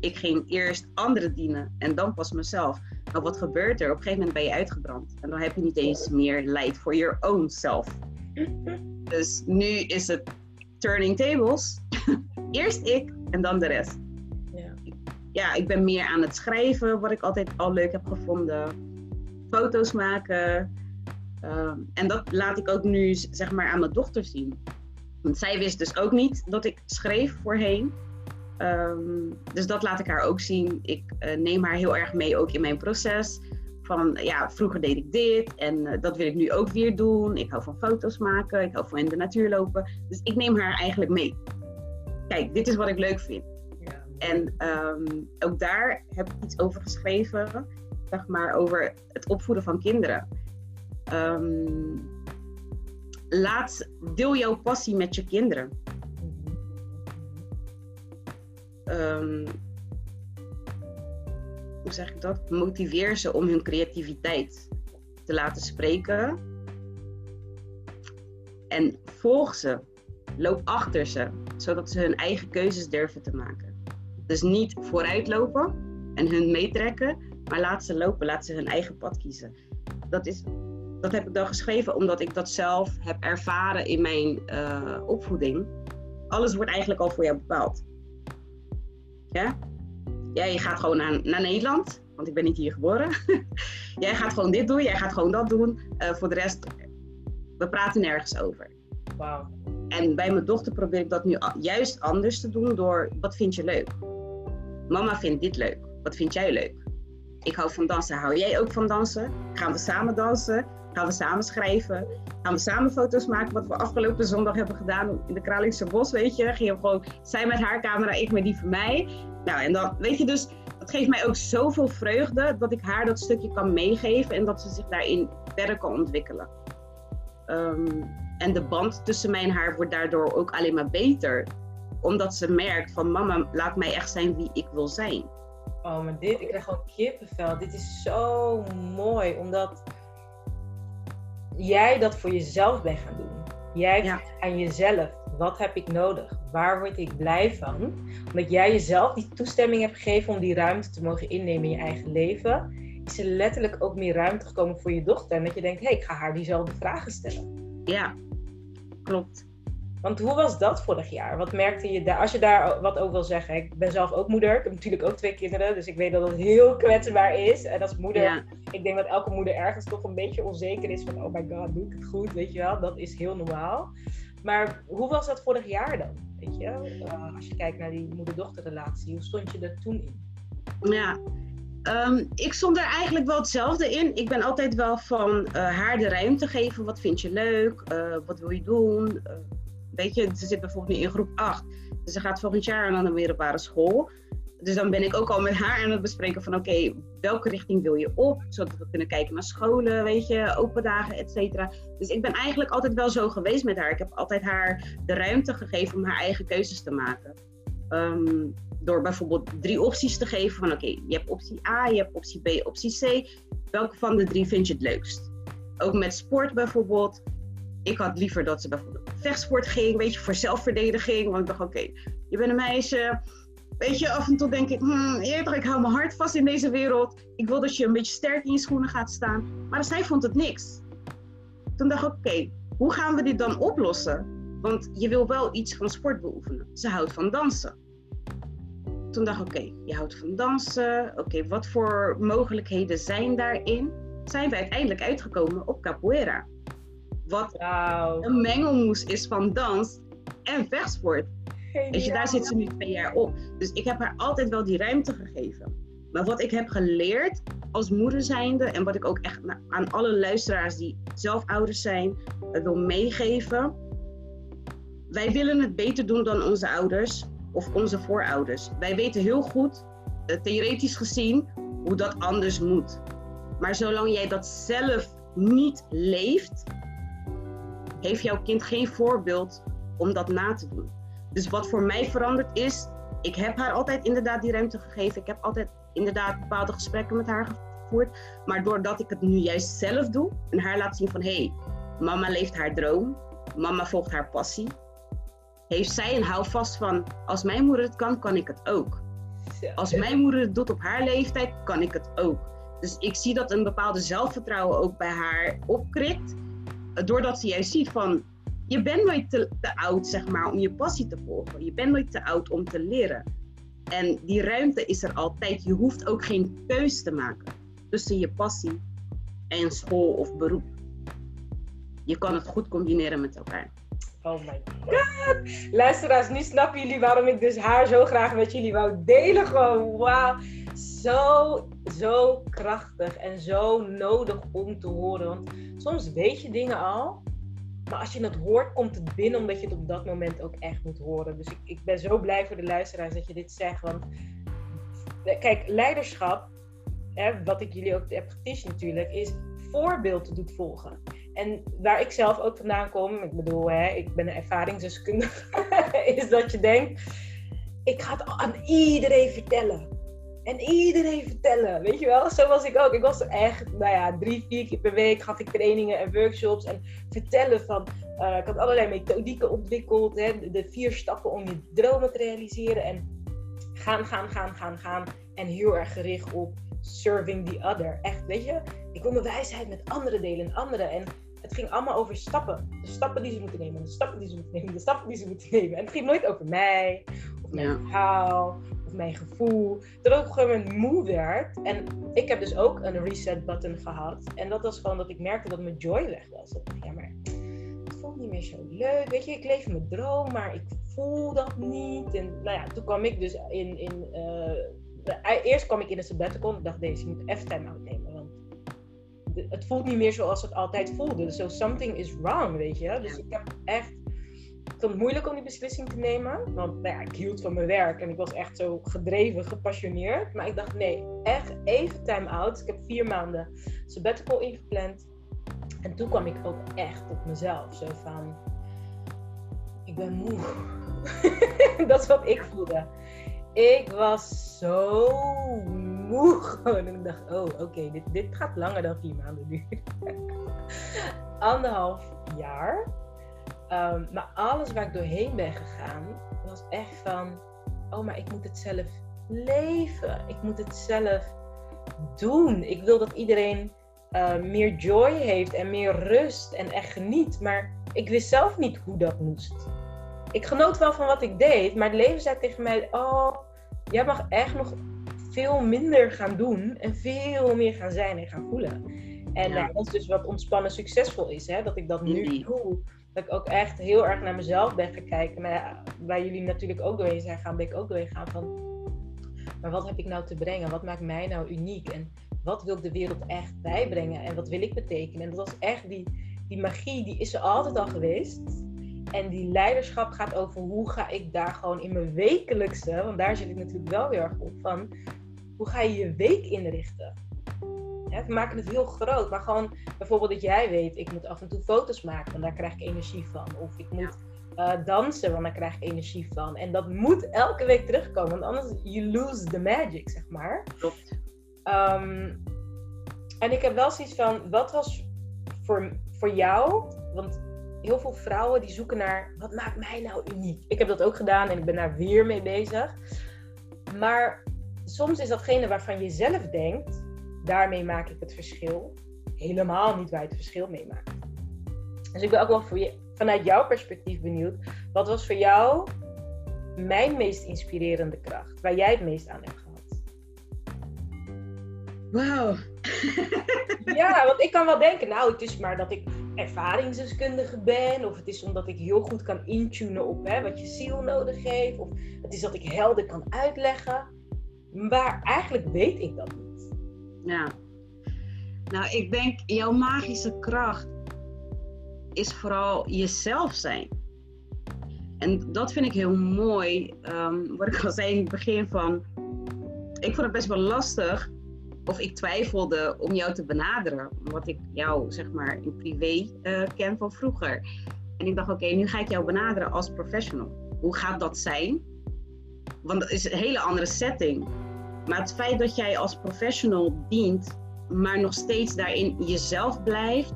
Ik ging eerst anderen dienen en dan pas mezelf. Maar wat gebeurt er? Op een gegeven moment ben je uitgebrand. En dan heb je niet eens meer light for your own self. [LAUGHS] Dus nu is het turning tables. [LAUGHS] eerst ik en dan de rest. Ja. ja, ik ben meer aan het schrijven, wat ik altijd al leuk heb gevonden. Foto's maken. Ehm, en dat laat ik ook nu zeg maar aan mijn dochter zien. Want zij wist dus ook niet dat ik schreef voorheen. Ehm, dus dat laat ik haar ook zien. Ik uh, neem haar heel erg mee ook in mijn proces. Van ja, vroeger deed ik dit en uh, dat wil ik nu ook weer doen. Ik hou van foto's maken, ik hou van in de natuur lopen. Dus ik neem haar eigenlijk mee. Kijk, dit is wat ik leuk vind. Ja. En um, ook daar heb ik iets over geschreven, zeg maar, over het opvoeden van kinderen. Um, laat, deel jouw passie met je kinderen. Um, hoe zeg ik dat? Motiveer ze om hun creativiteit te laten spreken. En volg ze. Loop achter ze, zodat ze hun eigen keuzes durven te maken. Dus niet vooruitlopen en hun meetrekken, maar laat ze lopen, laat ze hun eigen pad kiezen. Dat, is, dat heb ik dan geschreven omdat ik dat zelf heb ervaren in mijn uh, opvoeding. Alles wordt eigenlijk al voor jou bepaald. Ja? Jij gaat gewoon naar, naar Nederland, want ik ben niet hier geboren. [LAUGHS] jij gaat gewoon dit doen, jij gaat gewoon dat doen. Uh, voor de rest, we praten nergens over. Wow. En bij mijn dochter probeer ik dat nu juist anders te doen door, wat vind je leuk? Mama vindt dit leuk. Wat vind jij leuk? Ik hou van dansen. Hou jij ook van dansen? Gaan we samen dansen? Gaan we samen schrijven? Gaan we samen foto's maken? Wat we afgelopen zondag hebben gedaan in de Kralingse Bos, weet je? Gingen we gewoon, zij met haar camera, ik met die van mij. Nou, en dan, weet je dus, dat geeft mij ook zoveel vreugde dat ik haar dat stukje kan meegeven en dat ze zich daarin verder kan ontwikkelen. Ehm, en de band tussen mij en haar wordt daardoor ook alleen maar beter. Omdat ze merkt van mama, laat mij echt zijn wie ik wil zijn. Oh, maar dit, ik krijg gewoon kippenvel. Dit is zo mooi, omdat jij dat voor jezelf bent gaan doen. Jij ja. aan jezelf, wat heb ik nodig? Waar word ik blij van? Omdat jij jezelf die toestemming hebt gegeven om die ruimte te mogen innemen in je eigen leven, is er letterlijk ook meer ruimte gekomen voor je dochter. En dat je denkt, hé, hey, ik ga haar diezelfde vragen stellen. Ja, klopt. Want hoe was dat vorig jaar? Wat merkte je daar? Als je daar wat over wil zeggen. Ik ben zelf ook moeder. Ik heb natuurlijk ook twee kinderen. Dus ik weet dat het heel kwetsbaar is. En als moeder, ik denk dat elke moeder ergens toch een beetje onzeker is van, oh my god, doe ik het goed? Weet je wel, dat is heel normaal. Maar hoe was dat vorig jaar dan? Weet je, uh, als je kijkt naar die moeder-dochterrelatie, hoe stond je er toen in? Ja, um, ik stond er eigenlijk wel hetzelfde in. Ik ben altijd wel van uh, haar de ruimte geven. Wat vind je leuk? Uh, wat wil je doen? Weet je, ze zit bijvoorbeeld nu in groep 8. Dus ze gaat volgend jaar naar een middelbare school. Dus dan ben ik ook al met haar aan het bespreken van oké, welke richting wil je op? Zodat we kunnen kijken naar scholen, weet je, open dagen, et cetera. Dus ik ben eigenlijk altijd wel zo geweest met haar. Ik heb altijd haar de ruimte gegeven om haar eigen keuzes te maken. Ehm, door bijvoorbeeld drie opties te geven van oké, je hebt optie A, je hebt optie B, optie C. Welke van de drie vind je het leukst? Ook met sport bijvoorbeeld. Ik had liever dat ze bijvoorbeeld vechtsport ging, weet je, voor zelfverdediging. Want ik dacht, oké, je bent een meisje, weet je, af en toe denk ik, hmm, ik hou mijn hart vast in deze wereld. Ik wil dat je een beetje sterk in je schoenen gaat staan. Maar zij vond het niks. Toen dacht ik, oké, hoe gaan we dit dan oplossen? Want je wil wel iets van sport beoefenen. Ze houdt van dansen. Toen dacht ik, oké, je houdt van dansen. Oké, wat voor mogelijkheden zijn daarin? Zijn we uiteindelijk uitgekomen op capoeira. Wat een mengelmoes is van dans en vechtsport. Weet je, daar zit ze nu twee jaar op. Dus ik heb haar altijd wel die ruimte gegeven. Maar wat ik heb geleerd als moeder zijnde, en wat ik ook echt aan alle luisteraars die zelf ouders zijn, eh, wil meegeven. Wij willen het beter doen dan onze ouders of onze voorouders. Wij weten heel goed, eh, theoretisch gezien, hoe dat anders moet. Maar zolang jij dat zelf niet leeft, heeft jouw kind geen voorbeeld om dat na te doen. Dus wat voor mij veranderd is, ik heb haar altijd inderdaad die ruimte gegeven. Ik heb altijd inderdaad bepaalde gesprekken met haar gevoerd. Maar doordat ik het nu juist zelf doe en haar laat zien van hé, hey, mama leeft haar droom, mama volgt haar passie. Heeft zij een houvast van als mijn moeder het kan, kan ik het ook. Als mijn moeder het doet op haar leeftijd, kan ik het ook. Dus ik zie dat een bepaalde zelfvertrouwen ook bij haar opkrikt. Doordat ze juist ziet van, je bent nooit te, te, oud, zeg maar, om je passie te volgen. Je bent nooit te oud om te leren. En die ruimte is er altijd. Je hoeft ook geen keus te maken tussen je passie en school of beroep. Je kan het goed combineren met elkaar. Oh my god. Luisteraars, nu snappen jullie waarom ik dus haar zo graag met jullie wou delen. Gewoon, wauw. Zo, zo krachtig en zo nodig om te horen. Want soms weet je dingen al. Maar als je het hoort, komt het binnen omdat je het op dat moment ook echt moet horen. Dus ik, ik ben zo blij voor de luisteraars dat je dit zegt. Want kijk, leiderschap, hè, wat ik jullie ook heb geteacht natuurlijk, is voorbeeld doet volgen. En waar ik zelf ook vandaan kom, ik bedoel, hè, ik ben een ervaringsdeskundige, [LAUGHS] is dat je denkt, ik ga het aan iedereen vertellen. En iedereen vertellen, weet je wel? Zo was ik ook. Ik was echt, nou ja, drie, vier keer per week gaf ik trainingen en workshops. En vertellen van, uh, ik had allerlei methodieken ontwikkeld. Hè, de vier stappen om je dromen te realiseren. En gaan, gaan, gaan, gaan, gaan. En heel erg gericht op serving the other. Echt, weet je? Ik wil mijn wijsheid met anderen delen en anderen. En het ging allemaal over stappen. De stappen die ze moeten nemen, de stappen die ze moeten nemen, de stappen die ze moeten nemen. En het ging nooit over mij, of mijn ja. verhaal, of mijn gevoel. Tot ik op een gegeven moment moe werd. En ik heb dus ook een reset button gehad. En dat was gewoon dat ik merkte dat mijn joy weg was. Dat ik, ja, maar het voelt niet meer zo leuk. Weet je, ik leef mijn droom, maar ik voel dat niet. En nou ja, toen kwam ik dus in. in uh, eerst kwam ik in een sabbatical. Ik dacht, deze, moet even time out nemen. Want het voelt niet meer zoals het altijd voelde. So something is wrong, weet je. Dus ik heb echt... Ik vond het moeilijk om die beslissing te nemen. Want nou ja, ik hield van mijn werk en ik was echt zo gedreven, gepassioneerd. Maar ik dacht, nee, echt even time-out. Ik heb vier maanden sabbatical ingepland. En toen kwam ik ook echt op mezelf. Zo van, ik ben moe. [LAUGHS] dat is wat ik voelde. Ik was zo moe. En ik dacht, oh oké, dit, dit gaat langer dan vier maanden nu. [LAUGHS] Anderhalf jaar. Um, maar alles waar ik doorheen ben gegaan, was echt van, oh maar ik moet het zelf leven. Ik moet het zelf doen. Ik wil dat iedereen uh, meer joy heeft en meer rust en echt geniet. Maar ik wist zelf niet hoe dat moest. Ik genoot wel van wat ik deed, maar het leven zei tegen mij: Oh, jij mag echt nog veel minder gaan doen en veel meer gaan zijn en gaan voelen. En ja. dat is dus wat ontspannen succesvol is, hè? dat ik dat nu doe. Dat ik ook echt heel erg naar mezelf ben gaan kijken. Maar waar jullie natuurlijk ook doorheen zijn gaan, ben ik ook doorheen gaan van... Maar wat heb ik nou te brengen? Wat maakt mij nou uniek? En wat wil ik de wereld echt bijbrengen? En wat wil ik betekenen? En dat was echt die, die magie, die is er altijd al geweest. En die leiderschap gaat over hoe ga ik daar gewoon in mijn wekelijkse, want daar zit ik natuurlijk wel weer erg op van, hoe ga je je week inrichten? We maken het heel groot, maar gewoon bijvoorbeeld dat jij weet, ik moet af en toe foto's maken, want daar krijg ik energie van. Of ik moet uh, dansen, want daar krijg ik energie van. En dat moet elke week terugkomen, want anders you lose the magic, zeg maar. Klopt. Um, en ik heb wel zoiets van, wat was voor, voor jou, want heel veel vrouwen die zoeken naar, wat maakt mij nou uniek? Ik heb dat ook gedaan en ik ben daar weer mee bezig. Maar soms is datgene waarvan je zelf denkt, daarmee maak ik het verschil, helemaal niet waar je het verschil mee maakt. Dus ik ben ook wel voor je, vanuit jouw perspectief benieuwd, wat was voor jou mijn meest inspirerende kracht, waar jij het meest aan hebt gehad? Wauw. ja, [LAUGHS] want ik kan wel denken, nou, het is maar dat ik ervaringsdeskundige ben, of het is omdat ik heel goed kan intunen op hè, wat je ziel nodig heeft, of het is dat ik helder kan uitleggen. Maar eigenlijk weet ik dat niet. Ja. Nou, ik denk jouw magische kracht is vooral jezelf zijn. En dat vind ik heel mooi. Um, wat ik al zei in het begin van. Ik vond het best wel lastig. Of ik twijfelde om jou te benaderen. Omdat ik jou, zeg maar, in privé uh, ken van vroeger. En ik dacht, oké, nu ga ik jou benaderen als professional. Hoe gaat dat zijn? Want dat is een hele andere setting Maar het feit dat jij als professional dient, maar nog steeds daarin jezelf blijft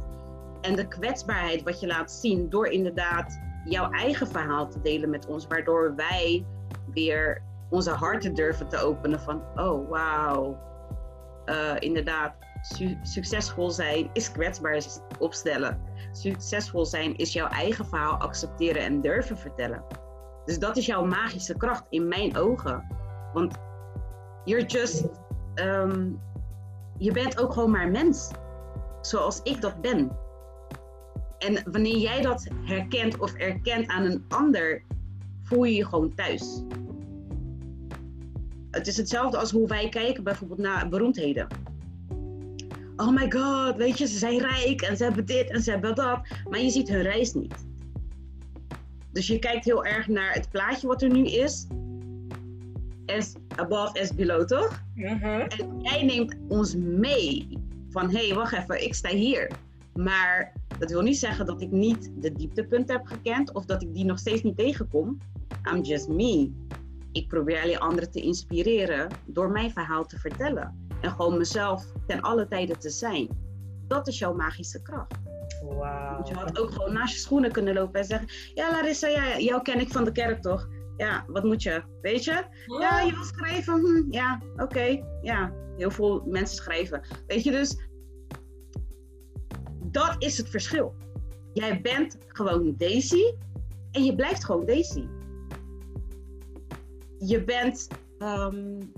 en de kwetsbaarheid wat je laat zien door inderdaad jouw eigen verhaal te delen met ons, waardoor wij weer onze harten durven te openen van, oh wauw, uh, inderdaad, succesvol zijn is kwetsbaar opstellen. Succesvol zijn is jouw eigen verhaal accepteren en durven vertellen. Dus dat is jouw magische kracht in mijn ogen. Want just, um, je bent ook gewoon maar mens. Zoals ik dat ben. En wanneer jij dat herkent of erkent aan een ander, voel je je gewoon thuis. Het is hetzelfde als hoe wij kijken bijvoorbeeld naar beroemdheden. Oh my god, weet je, ze zijn rijk en ze hebben dit en ze hebben dat. Maar je ziet hun reis niet. Dus je kijkt heel erg naar het plaatje wat er nu is. As above, as below, toch? Mhm. En jij neemt ons mee. Van, hé, hey, wacht even, ik sta hier. Maar dat wil niet zeggen dat ik niet de dieptepunten heb gekend of dat ik die nog steeds niet tegenkom. I'm just me. Ik probeer alleen anderen te inspireren door mijn verhaal te vertellen. En gewoon mezelf ten alle tijden te zijn. Dat is jouw magische kracht. Wow. Je had ook gewoon naast je schoenen kunnen lopen en zeggen: Ja, Larissa, ja, jou ken ik van de kerk toch? Ja, wat moet je? Weet je? Ja, je wil schrijven. Hm, ja, oké. Ja, heel veel mensen schrijven. Weet je, dus dat is het verschil. Jij bent gewoon Daisy en je blijft gewoon Daisy. Je bent, um,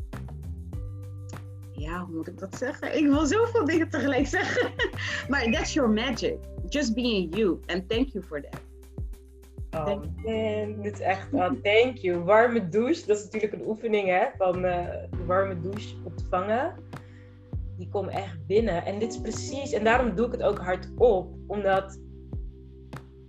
ja, hoe moet ik dat zeggen? Ik wil zoveel dingen tegelijk zeggen. [LAUGHS] maar that's your magic. Just being you. And thank you for that. Oh dit is echt, oh, thank you. Warme douche, dat is natuurlijk een oefening hè, van uh, warme douche ontvangen die komen echt binnen. En dit is precies, en daarom doe ik het ook hardop, omdat,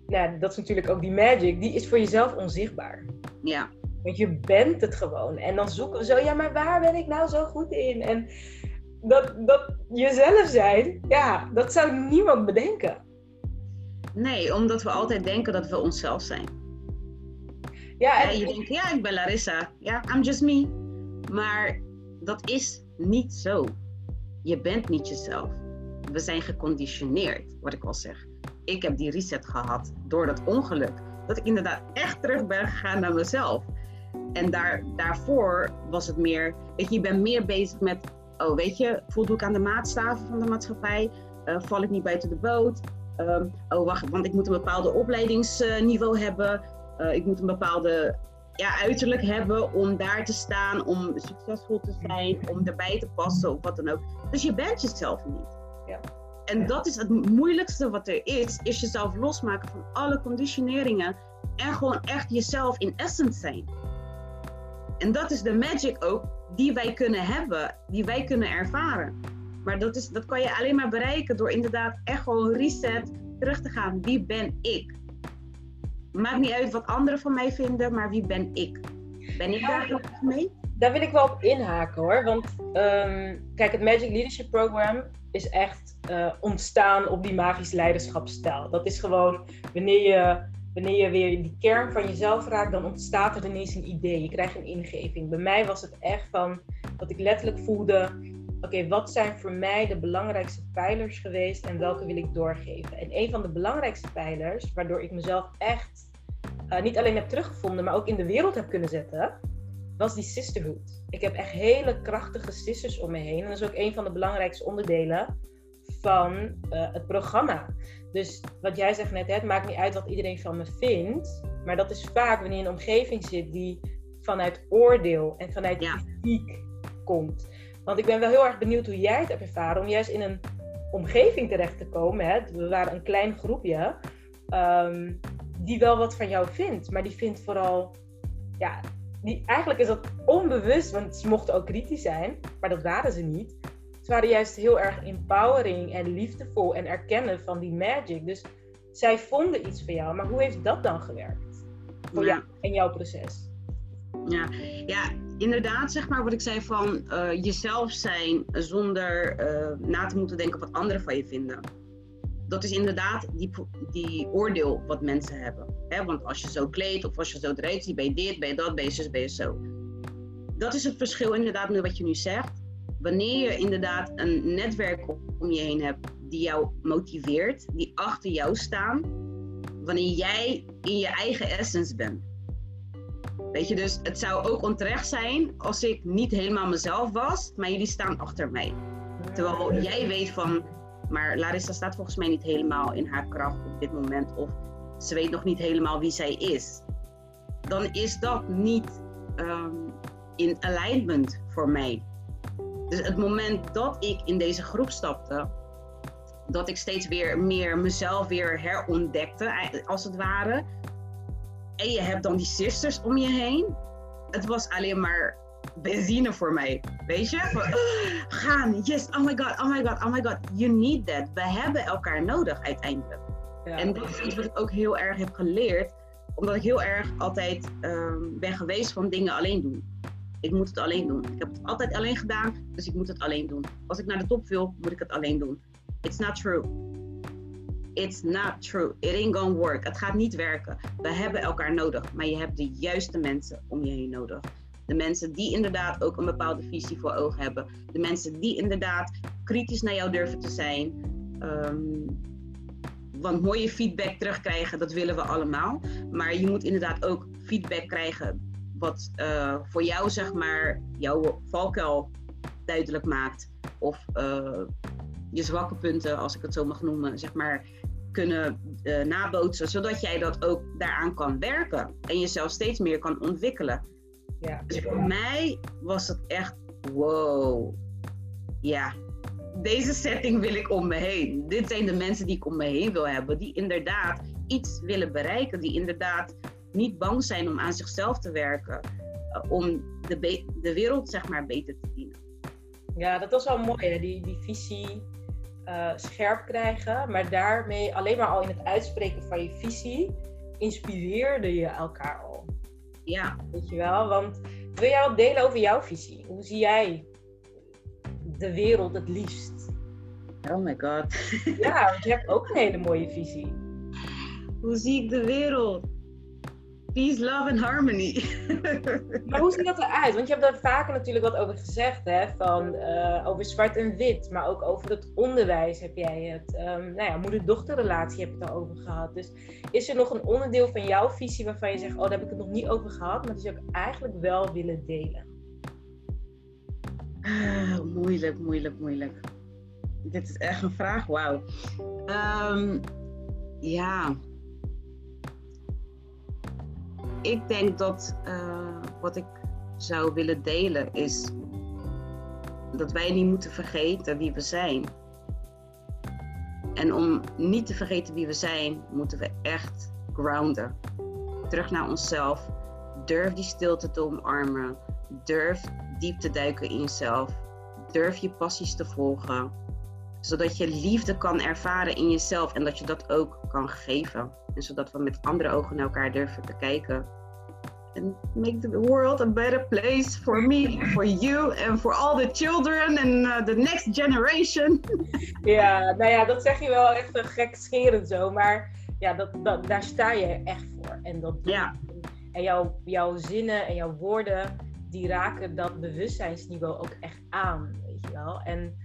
nou, dat is natuurlijk ook die magic, die is voor jezelf onzichtbaar. Ja. Want je bent het gewoon. En dan zoeken we zo, ja, maar waar ben ik nou zo goed in? En dat, dat jezelf zijn, ja, dat zou niemand bedenken. Nee, omdat we altijd denken dat we onszelf zijn. Ja, en... je denkt, ja, ik ben Larissa. Ja, I'm just me. Maar dat is niet zo je bent niet jezelf. We zijn geconditioneerd, wat ik al zeg. Ik heb die reset gehad door dat ongeluk. Dat ik inderdaad echt terug ben gegaan naar mezelf. En daar, daarvoor was het meer, weet je, je bent meer bezig met, oh weet je, voldoe ik aan de maatstaven van de maatschappij? Uh, val ik niet buiten de boot? Um, oh wacht, want ik moet een bepaalde opleidingsniveau hebben. Uh, ik moet een bepaalde ja, uiterlijk hebben om daar te staan, om succesvol te zijn, om erbij te passen of wat dan ook. Dus je bent jezelf niet. Ja. En dat is het moeilijkste wat er is, is jezelf losmaken van alle conditioneringen en gewoon echt jezelf in essence zijn. En dat is de magic ook die wij kunnen hebben, die wij kunnen ervaren. Maar dat, is, dat kan je alleen maar bereiken door inderdaad echt gewoon reset, terug te gaan. Wie ben ik? Maakt niet uit wat anderen van mij vinden, maar wie ben ik? Ben ik daar gelukkig mee? Daar wil ik wel op inhaken hoor. Want ehm, kijk, het Magic Leadership Program is echt uh, ontstaan op die magisch leiderschapsstijl. Dat is gewoon wanneer je, wanneer je weer die kern van jezelf raakt, dan ontstaat er ineens een idee. Je krijgt een ingeving. Bij mij was het echt van dat ik letterlijk voelde: oké, wat zijn voor mij de belangrijkste pijlers geweest en welke wil ik doorgeven? En een van de belangrijkste pijlers, waardoor ik mezelf echt uh, niet alleen heb teruggevonden, maar ook in de wereld heb kunnen zetten, was die sisterhood. Ik heb echt hele krachtige sisters om me heen. En dat is ook een van de belangrijkste onderdelen van uh, het programma. Dus wat jij zegt net, het maakt niet uit wat iedereen van me vindt. Maar dat is vaak wanneer je in een omgeving zit die vanuit oordeel en vanuit ja. kritiek komt. Want ik ben wel heel erg benieuwd hoe jij het hebt ervaren om juist in een omgeving terecht te komen. Hè? We waren een klein groepje. Um, die wel wat van jou vindt, maar die vindt vooral, ja, die, eigenlijk is dat onbewust, want ze mochten ook kritisch zijn, maar dat waren ze niet. Ze waren juist heel erg empowering en liefdevol en erkennen van die magic. Dus zij vonden iets van jou, maar hoe heeft dat dan gewerkt voor jou in jouw proces? Ja, ja, inderdaad, zeg maar wat ik zei van uh, jezelf zijn zonder uh, na te moeten denken wat anderen van je vinden dat is inderdaad die, die oordeel wat mensen hebben. Hè? Want als je zo kleedt of als je zo ziet, ben je dit, ben je dat, ben je zus, ben je zo. dat is het verschil inderdaad met wat je nu zegt. Wanneer je inderdaad een netwerk om je heen hebt die jou motiveert, die achter jou staan, wanneer jij in je eigen essence bent. Weet je, dus het zou ook onterecht zijn als ik niet helemaal mezelf was, maar jullie staan achter mij. Terwijl jij weet van, maar Larissa staat volgens mij niet helemaal in haar kracht op dit moment, of ze weet nog niet helemaal wie zij is. Dan is dat niet ehm, in alignment voor mij. Dus het moment dat ik in deze groep stapte, dat ik steeds weer meer mezelf weer herontdekte, als het ware. En je hebt dan die sisters om je heen. Het was alleen maar benzine voor mij. Weet je? gaan, yes, oh my god, oh my god, oh my god. You need that. We hebben elkaar nodig uiteindelijk. Ja. En dat is iets wat ik ook heel erg heb geleerd. Omdat ik heel erg altijd um, ben geweest van dingen alleen doen. Ik moet het alleen doen. Ik heb het altijd alleen gedaan, dus ik moet het alleen doen. Als ik naar de top wil, moet ik het alleen doen. It's not true. It's not true. It ain't gonna work. Het gaat niet werken. We hebben elkaar nodig, maar je hebt de juiste mensen om je heen nodig. De mensen die inderdaad ook een bepaalde visie voor ogen hebben. De mensen die inderdaad kritisch naar jou durven te zijn. Um, want mooie feedback terugkrijgen, dat willen we allemaal. Maar je moet inderdaad ook feedback krijgen wat uh, voor jou, zeg maar, jouw valkuil duidelijk maakt. Of uh, je zwakke punten, als ik het zo mag noemen, zeg maar, kunnen uh, nabootsen. Zodat jij dat ook daaraan kan werken. En jezelf steeds meer kan ontwikkelen. Ja. Dus voor mij was het echt wow. Ja, deze setting wil ik om me heen. Dit zijn de mensen die ik om me heen wil hebben. Die inderdaad iets willen bereiken. Die inderdaad niet bang zijn om aan zichzelf te werken. Uh, om de, de wereld zeg maar beter te dienen. Ja, dat was wel mooi. Hè? Die, die visie uh, scherp krijgen. Maar daarmee alleen maar al in het uitspreken van je visie inspireerde je elkaar al. Ja. Weet je wel? Want wil jij wat delen over jouw visie? Hoe zie jij de wereld het liefst? Oh my god. Ja, want je [LAUGHS] hebt ook een hele mooie visie. Hoe zie ik de wereld? Peace, love and harmony. [LAUGHS] maar hoe ziet dat eruit? Want je hebt daar vaker natuurlijk wat over gezegd, hè? Van, uh, over zwart en wit, maar ook over het onderwijs heb jij het. Um, nou ja, moeder-dochterrelatie heb je het over gehad. Dus is er nog een onderdeel van jouw visie waarvan je zegt, oh, daar heb ik het nog niet over gehad, maar dat zou ik eigenlijk wel willen delen? Uh, moeilijk, moeilijk, moeilijk. Dit is echt een vraag, wauw. Um, ja ik denk dat uh, wat ik zou willen delen is dat wij niet moeten vergeten wie we zijn. En om niet te vergeten wie we zijn, moeten we echt grounden. Terug naar onszelf. Durf die stilte te omarmen. Durf diep te duiken in jezelf. Durf je passies te volgen. Zodat je liefde kan ervaren in jezelf en dat je dat ook kan geven. En zodat we met andere ogen naar elkaar durven te kijken. En make the world a better place for me, for you and for all the children and uh, the next generation. [LAUGHS] Ja, nou ja, dat zeg je wel echt een gekscherend zo. Maar ja, dat, dat, daar sta je echt voor. En, dat ja. en jouw, jouw zinnen en jouw woorden, die raken dat bewustzijnsniveau ook echt aan. Weet je wel. En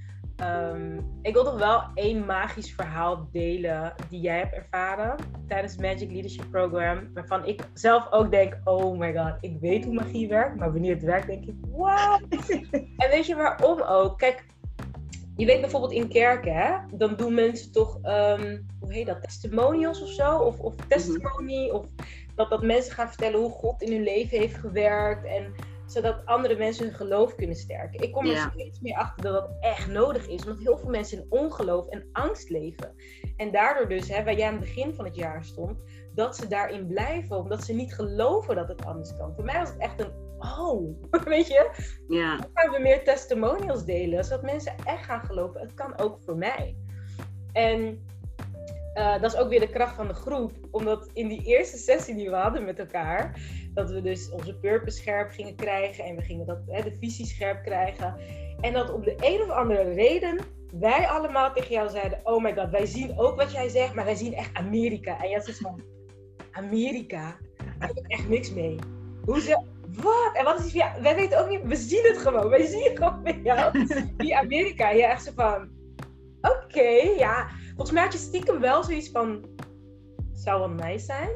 Ehm, ik wil toch wel één magisch verhaal delen die jij hebt ervaren tijdens het Magic Leadership Program. Waarvan ik zelf ook denk, oh my god, ik weet hoe magie werkt. Maar wanneer het werkt, denk ik, wow. [LAUGHS] en weet je waarom ook? Kijk, je weet bijvoorbeeld in kerken, hè, dan doen mensen toch, um, hoe heet dat, testimonials of zo? Of, of testimony, of dat, dat mensen gaan vertellen hoe God in hun leven heeft gewerkt. En zodat andere mensen hun geloof kunnen sterken. Ik kom er steeds meer achter dat dat echt nodig is, omdat heel veel mensen in ongeloof en angst leven. En daardoor dus, hè, waar jij aan het begin van het jaar stond, dat ze daarin blijven, omdat ze niet geloven dat het anders kan. Voor mij was het echt een oh, [LAUGHS] weet je? Ja. Dan gaan we meer testimonials delen, zodat mensen echt gaan geloven, het kan ook voor mij. En uh, dat is ook weer de kracht van de groep, omdat in die eerste sessie die we hadden met elkaar, dat we dus onze purpose scherp gingen krijgen en we gingen dat, hè, de visie scherp krijgen. En dat op de een of andere reden wij allemaal tegen jou zeiden: Oh my god, wij zien ook wat jij zegt, maar wij zien echt Amerika. En jij zegt van: Amerika, daar heb ik echt niks mee. Hoe ze, wat? En wat is die, wij weten ook niet, we zien het gewoon. Wij zien het gewoon bij jou. [LAUGHS] Die Amerika, ja, echt zo van, oké, ja. Volgens mij had je stiekem wel zoiets van, zou wel nice zijn.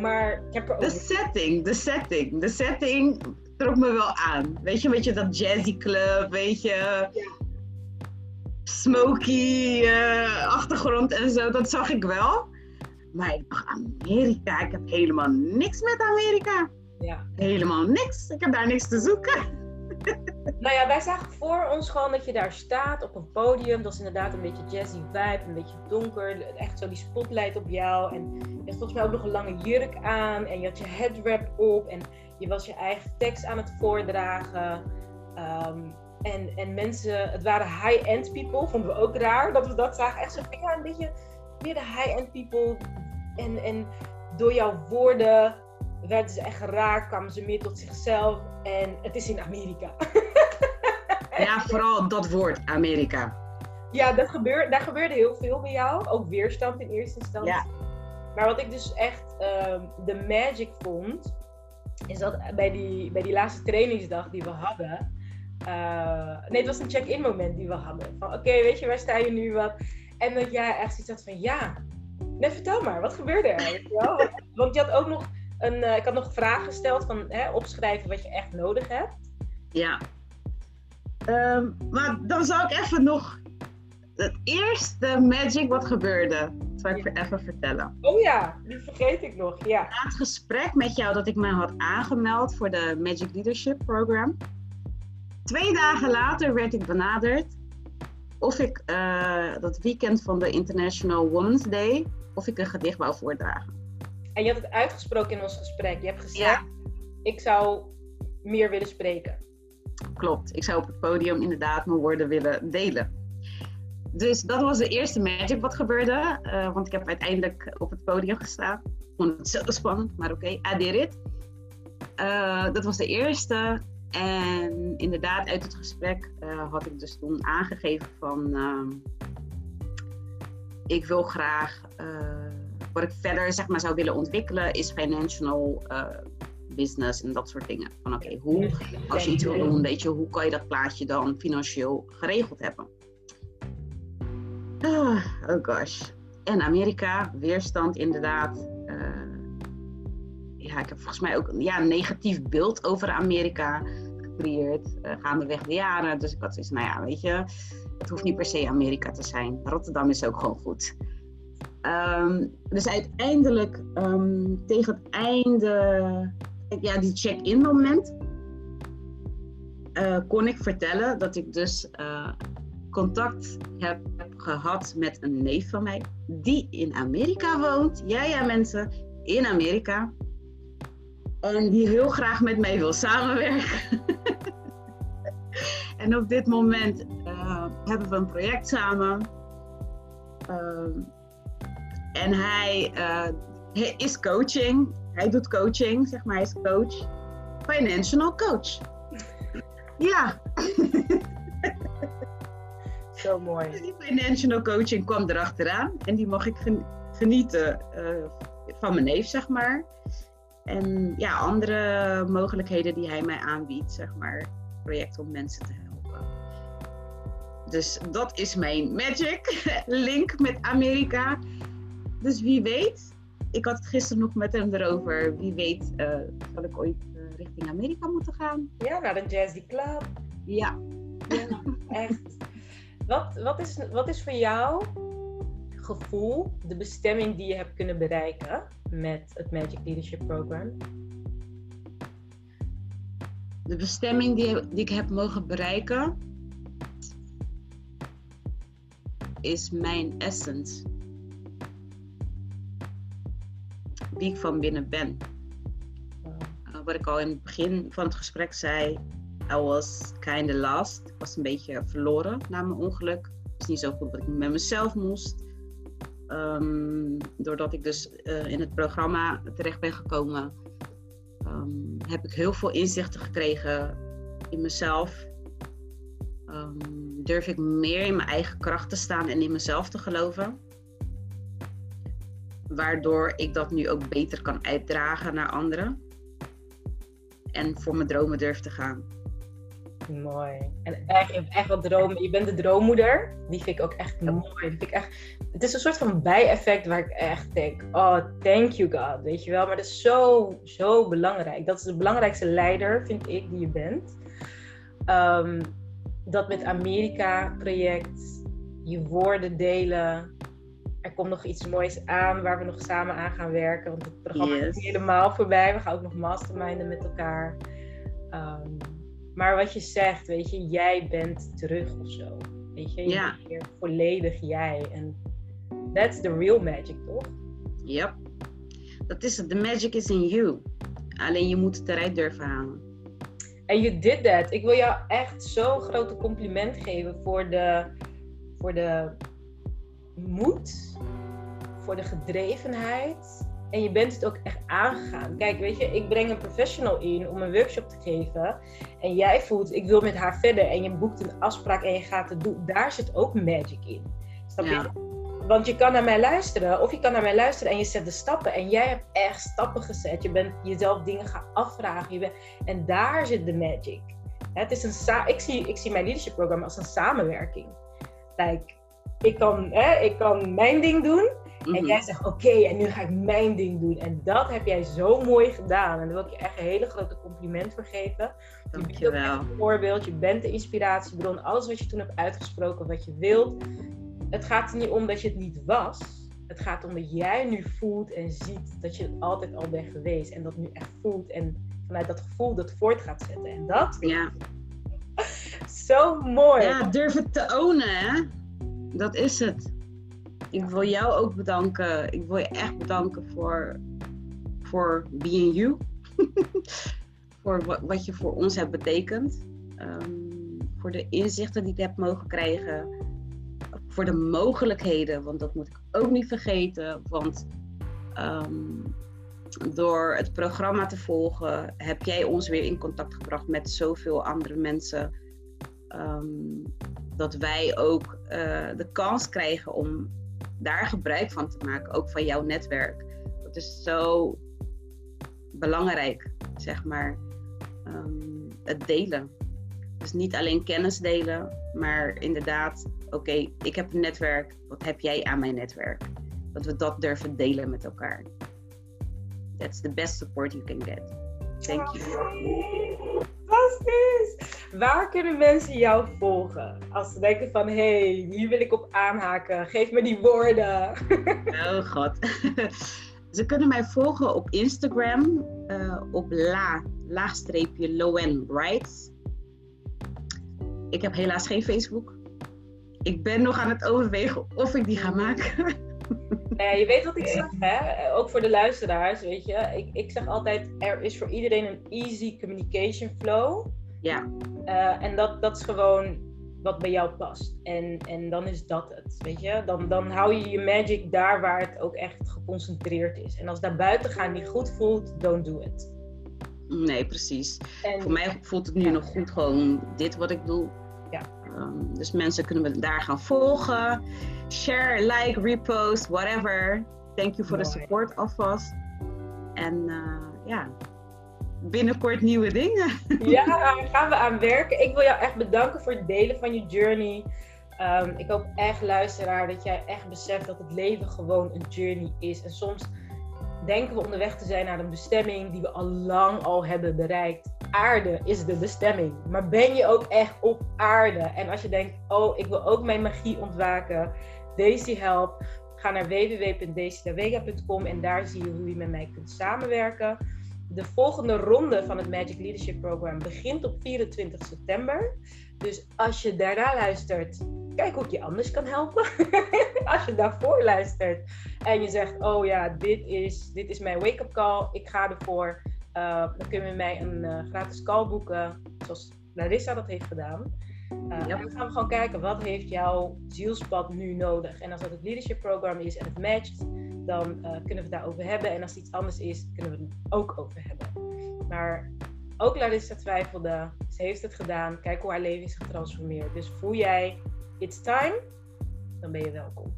Maar ik heb er ook... De setting, de setting, de setting trok me wel aan. Weet je, weet je, dat jazzy club, weet je. Ja. Smoky uh, achtergrond en zo, dat zag ik wel. Maar ik dacht, Amerika, ik heb helemaal niks met Amerika. Ja. Helemaal niks. Ik heb daar niks te zoeken. Nou ja, wij zagen voor ons gewoon dat je daar staat op een podium. Dat is inderdaad een beetje jazzy vibe, een beetje donker. Echt zo die spotlight op jou. En je had volgens mij ook nog een lange jurk aan. En je had je headwrap op. En je was je eigen tekst aan het voordragen. Ehm, en, en mensen, het waren high-end people, vonden we ook raar dat we dat zagen. Echt zo ja, een beetje meer de high-end people. En, en door jouw woorden werden ze echt geraakt, kwamen ze meer tot zichzelf. En het is in Amerika. [LAUGHS] ja, vooral dat woord, Amerika. Ja, dat gebeurt, daar gebeurde heel veel bij jou. Ook weerstand in eerste instantie. Ja. Maar wat ik dus echt ehm, de magic vond, is dat bij die, bij die laatste trainingsdag die we hadden. Uh, nee, het was een check-in moment die we hadden. Van oké, weet je, waar sta je nu? Wat? En dat jij echt zoiets had van ja, nee, vertel maar, wat gebeurde er? [LAUGHS] Want je had ook nog een, uh, ik had nog vragen gesteld van hè, opschrijven wat je echt nodig hebt. Ja. Um, maar dan zou ik even nog het eerste magic wat gebeurde. Dat zal ik ja. even vertellen. Oh ja, die vergeet ik nog. Ja. Na het gesprek met jou dat ik me had aangemeld voor de Magic Leadership Program. Twee dagen later werd ik benaderd of ik uh, dat weekend van de International Women's Day, of ik een gedicht wou voordragen. En je had het uitgesproken in ons gesprek. Je hebt gezegd, ik zou meer willen spreken. Klopt, ik zou op het podium inderdaad mijn woorden willen delen. Dus dat was de eerste magic wat gebeurde. Uh, want ik heb uiteindelijk op het podium gestaan. Ik vond het zo spannend, maar oké, okay, I did it. Uh, dat was de eerste. En inderdaad, uit het gesprek uh, had ik dus toen aangegeven van... Ehm, ik wil graag wat ik verder zeg maar, zou willen ontwikkelen is financial uh, business en dat soort dingen. Van oké, hoe, als je iets wil doen, weet je, hoe kan je dat plaatje dan financieel geregeld hebben? Ah, oh gosh. En Amerika, weerstand inderdaad. Uh, ja, ik heb volgens mij ook ja, een negatief beeld over Amerika gecreëerd uh, gaandeweg de jaren. Dus ik had zoiets, nou ja, weet je, het hoeft niet per se Amerika te zijn. Rotterdam is ook gewoon goed. Dus uiteindelijk um, tegen het einde, ja, die check-in moment, uh, kon ik vertellen dat ik dus uh, contact heb gehad met een neef van mij die in Amerika woont. Ja, ja, mensen, in Amerika. En die heel graag met mij wil samenwerken. [LAUGHS] en op dit moment uh, hebben we een project samen. En hij, uh, is coaching. Hij doet coaching, zeg maar. Hij is coach. Financial coach. ja. [LAUGHS] Zo mooi. Die financial coaching kwam erachteraan. En die mag ik genieten uh, van mijn neef, zeg maar. En ja, andere mogelijkheden die hij mij aanbiedt, zeg maar. Projecten om mensen te helpen. Dus dat is mijn magic [LAUGHS] link met Amerika. Dus wie weet, ik had het gisteren nog met hem erover. Wie weet, uh, zal ik ooit uh, richting Amerika moeten gaan? Ja, naar de Jazzy Club. Ja. ja echt. Wat, wat, is, wat is voor jou gevoel de bestemming die je hebt kunnen bereiken met het Magic Leadership Program? De bestemming die, die ik heb mogen bereiken is mijn essence. Wie ik van binnen ben. Uh, wat ik al in het begin van het gesprek zei, I was kind of lost. Ik was een beetje verloren na mijn ongeluk. Het is niet zo goed dat ik met mezelf moest. Um, doordat ik dus uh, in het programma terecht ben gekomen, um, heb ik heel veel inzichten gekregen in mezelf. Um, durf ik meer in mijn eigen kracht te staan en in mezelf te geloven waardoor ik dat nu ook beter kan uitdragen naar anderen. en voor mijn dromen durf te gaan. Mooi. En echt, je hebt echt wat dromen. Je bent de droommoeder. Die vind ik ook echt mooi. Die vind ik echt, het is een soort van bijeffect waar ik echt denk: oh, thank you God. Weet je wel. Maar dat is zo, zo belangrijk. Dat is de belangrijkste leider, vind ik, die je bent. Ehm, dat met Amerika-project, je woorden delen. Er komt nog iets moois aan waar we nog samen aan gaan werken. Want het programma is helemaal voorbij. We gaan ook nog masterminden met elkaar. Ehm, maar wat je zegt, weet je, jij bent terug of zo. Weet je, je Ja. bent weer volledig jij. En that's the real magic, toch? Yep. Dat is het. The magic is in you. Alleen je moet het eruit durven halen. En you did that. Ik wil jou echt zo'n grote compliment geven voor de, voor de moed, voor de gedrevenheid. En je bent het ook echt aangegaan. Kijk, weet je, ik breng een professional in om een workshop te geven. En jij voelt, ik wil met haar verder. En je boekt een afspraak en je gaat het doen. Daar zit ook magic in. Snap je? Ja. Want je kan naar mij luisteren, of je kan naar mij luisteren en je zet de stappen. En jij hebt echt stappen gezet. Je bent jezelf dingen gaan afvragen. Je bent, en daar zit de magic. Het is een ik, zie, ik zie mijn leadership programma als een samenwerking. Like, ik, kan, hè, ik kan mijn ding doen en Mhm. jij zegt oké, en nu ga ik mijn ding doen. En dat heb jij zo mooi gedaan. En daar wil ik je echt een hele grote compliment voor geven. Je bent Dankjewel. een voorbeeld, je bent de inspiratiebron. Alles wat je toen hebt uitgesproken, wat je wilt. Het gaat er niet om dat je het niet was. Het gaat om dat jij nu voelt en ziet dat je het altijd al bent geweest. En dat nu echt voelt. En vanuit dat gevoel dat voort gaat zetten. En dat Ja. [LAUGHS] zo mooi. ja, durf het te ownen, hè? Dat is het. Ik wil jou ook bedanken. Ik wil je echt bedanken voor, voor being you. [LAUGHS] voor wat, je voor ons hebt betekend. Ehm, voor de inzichten die ik heb mogen krijgen. Voor de mogelijkheden, want dat moet ik ook niet vergeten. Want ehm, door het programma te volgen, heb jij ons weer in contact gebracht met zoveel andere mensen. Ehm, dat wij ook eh, de kans krijgen om daar gebruik van te maken, ook van jouw netwerk. Dat is zo belangrijk, zeg maar. Ehm, het delen. Dus niet alleen kennis delen, maar inderdaad, oké, ik heb een netwerk, wat heb jij aan mijn netwerk? Dat we dat durven delen met elkaar. That's the best support you can get. Thank you. Fantastisch! Waar kunnen mensen jou volgen? Als ze denken van, hé, hey, hier wil ik op aanhaken. Geef me die woorden. [LAUGHS] Oh god. [LAUGHS] Ze kunnen mij volgen op Instagram eh, op la, laagstreepje Loen Brights. Ik heb helaas geen Facebook. Ik ben nog aan het overwegen of ik die ga maken. [LAUGHS] Nou je weet wat ik zeg, hè? Ook voor de luisteraars, weet je. Ik, ik zeg altijd, er is voor iedereen een easy communication flow. Ja, Eh, en dat, dat is gewoon wat bij jou past. En, en dan is dat het, weet je. Dan, dan hou je je magic daar waar het ook echt geconcentreerd is. En als daar buiten gaan niet goed voelt, don't do it. nee, precies. En, Voor mij voelt het nu Ja. nog goed gewoon dit wat ik doe. Ja. Ehm, dus mensen kunnen me daar gaan volgen. Share, like, repost, whatever. Thank you voor de Mooi. support alvast. En eh, ja, binnenkort nieuwe dingen. [LAUGHS] Ja, daar gaan we aan werken. Ik wil jou echt bedanken voor het delen van je journey. Ehm, ik hoop echt, luisteraar, dat jij echt beseft dat het leven gewoon een journey is. En soms denken we onderweg te zijn naar een bestemming die we al lang al hebben bereikt. Aarde is de bestemming. Maar ben je ook echt op aarde? En als je denkt, oh, ik wil ook mijn magie ontwaken. Daisy help. Ga naar www.daisydavega.com en daar zie je hoe je met mij kunt samenwerken. De volgende ronde van het Magic Leadership Program begint op 24 september. Dus als je daarna luistert, kijk hoe ik je anders kan helpen. [LAUGHS] als je daarvoor luistert en je zegt, oh ja, dit is, dit is mijn wake-up call, ik ga ervoor. Uh, dan kun je met mij een uh, gratis call boeken, zoals Larissa dat heeft gedaan. Uh. En dan gaan we gewoon kijken, wat heeft jouw zielspad nu nodig? En als dat het leadership program is en het matcht, dan uh, kunnen we het daarover hebben. En als het iets anders is, kunnen we het ook over hebben. Maar ook Larissa twijfelde. Ze heeft het gedaan. Kijk hoe haar leven is getransformeerd. Dus voel jij, it's time, dan ben je welkom.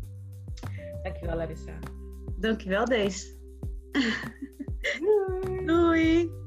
Dankjewel Larissa. Dankjewel Deze. [LAUGHS] Doei. Doei.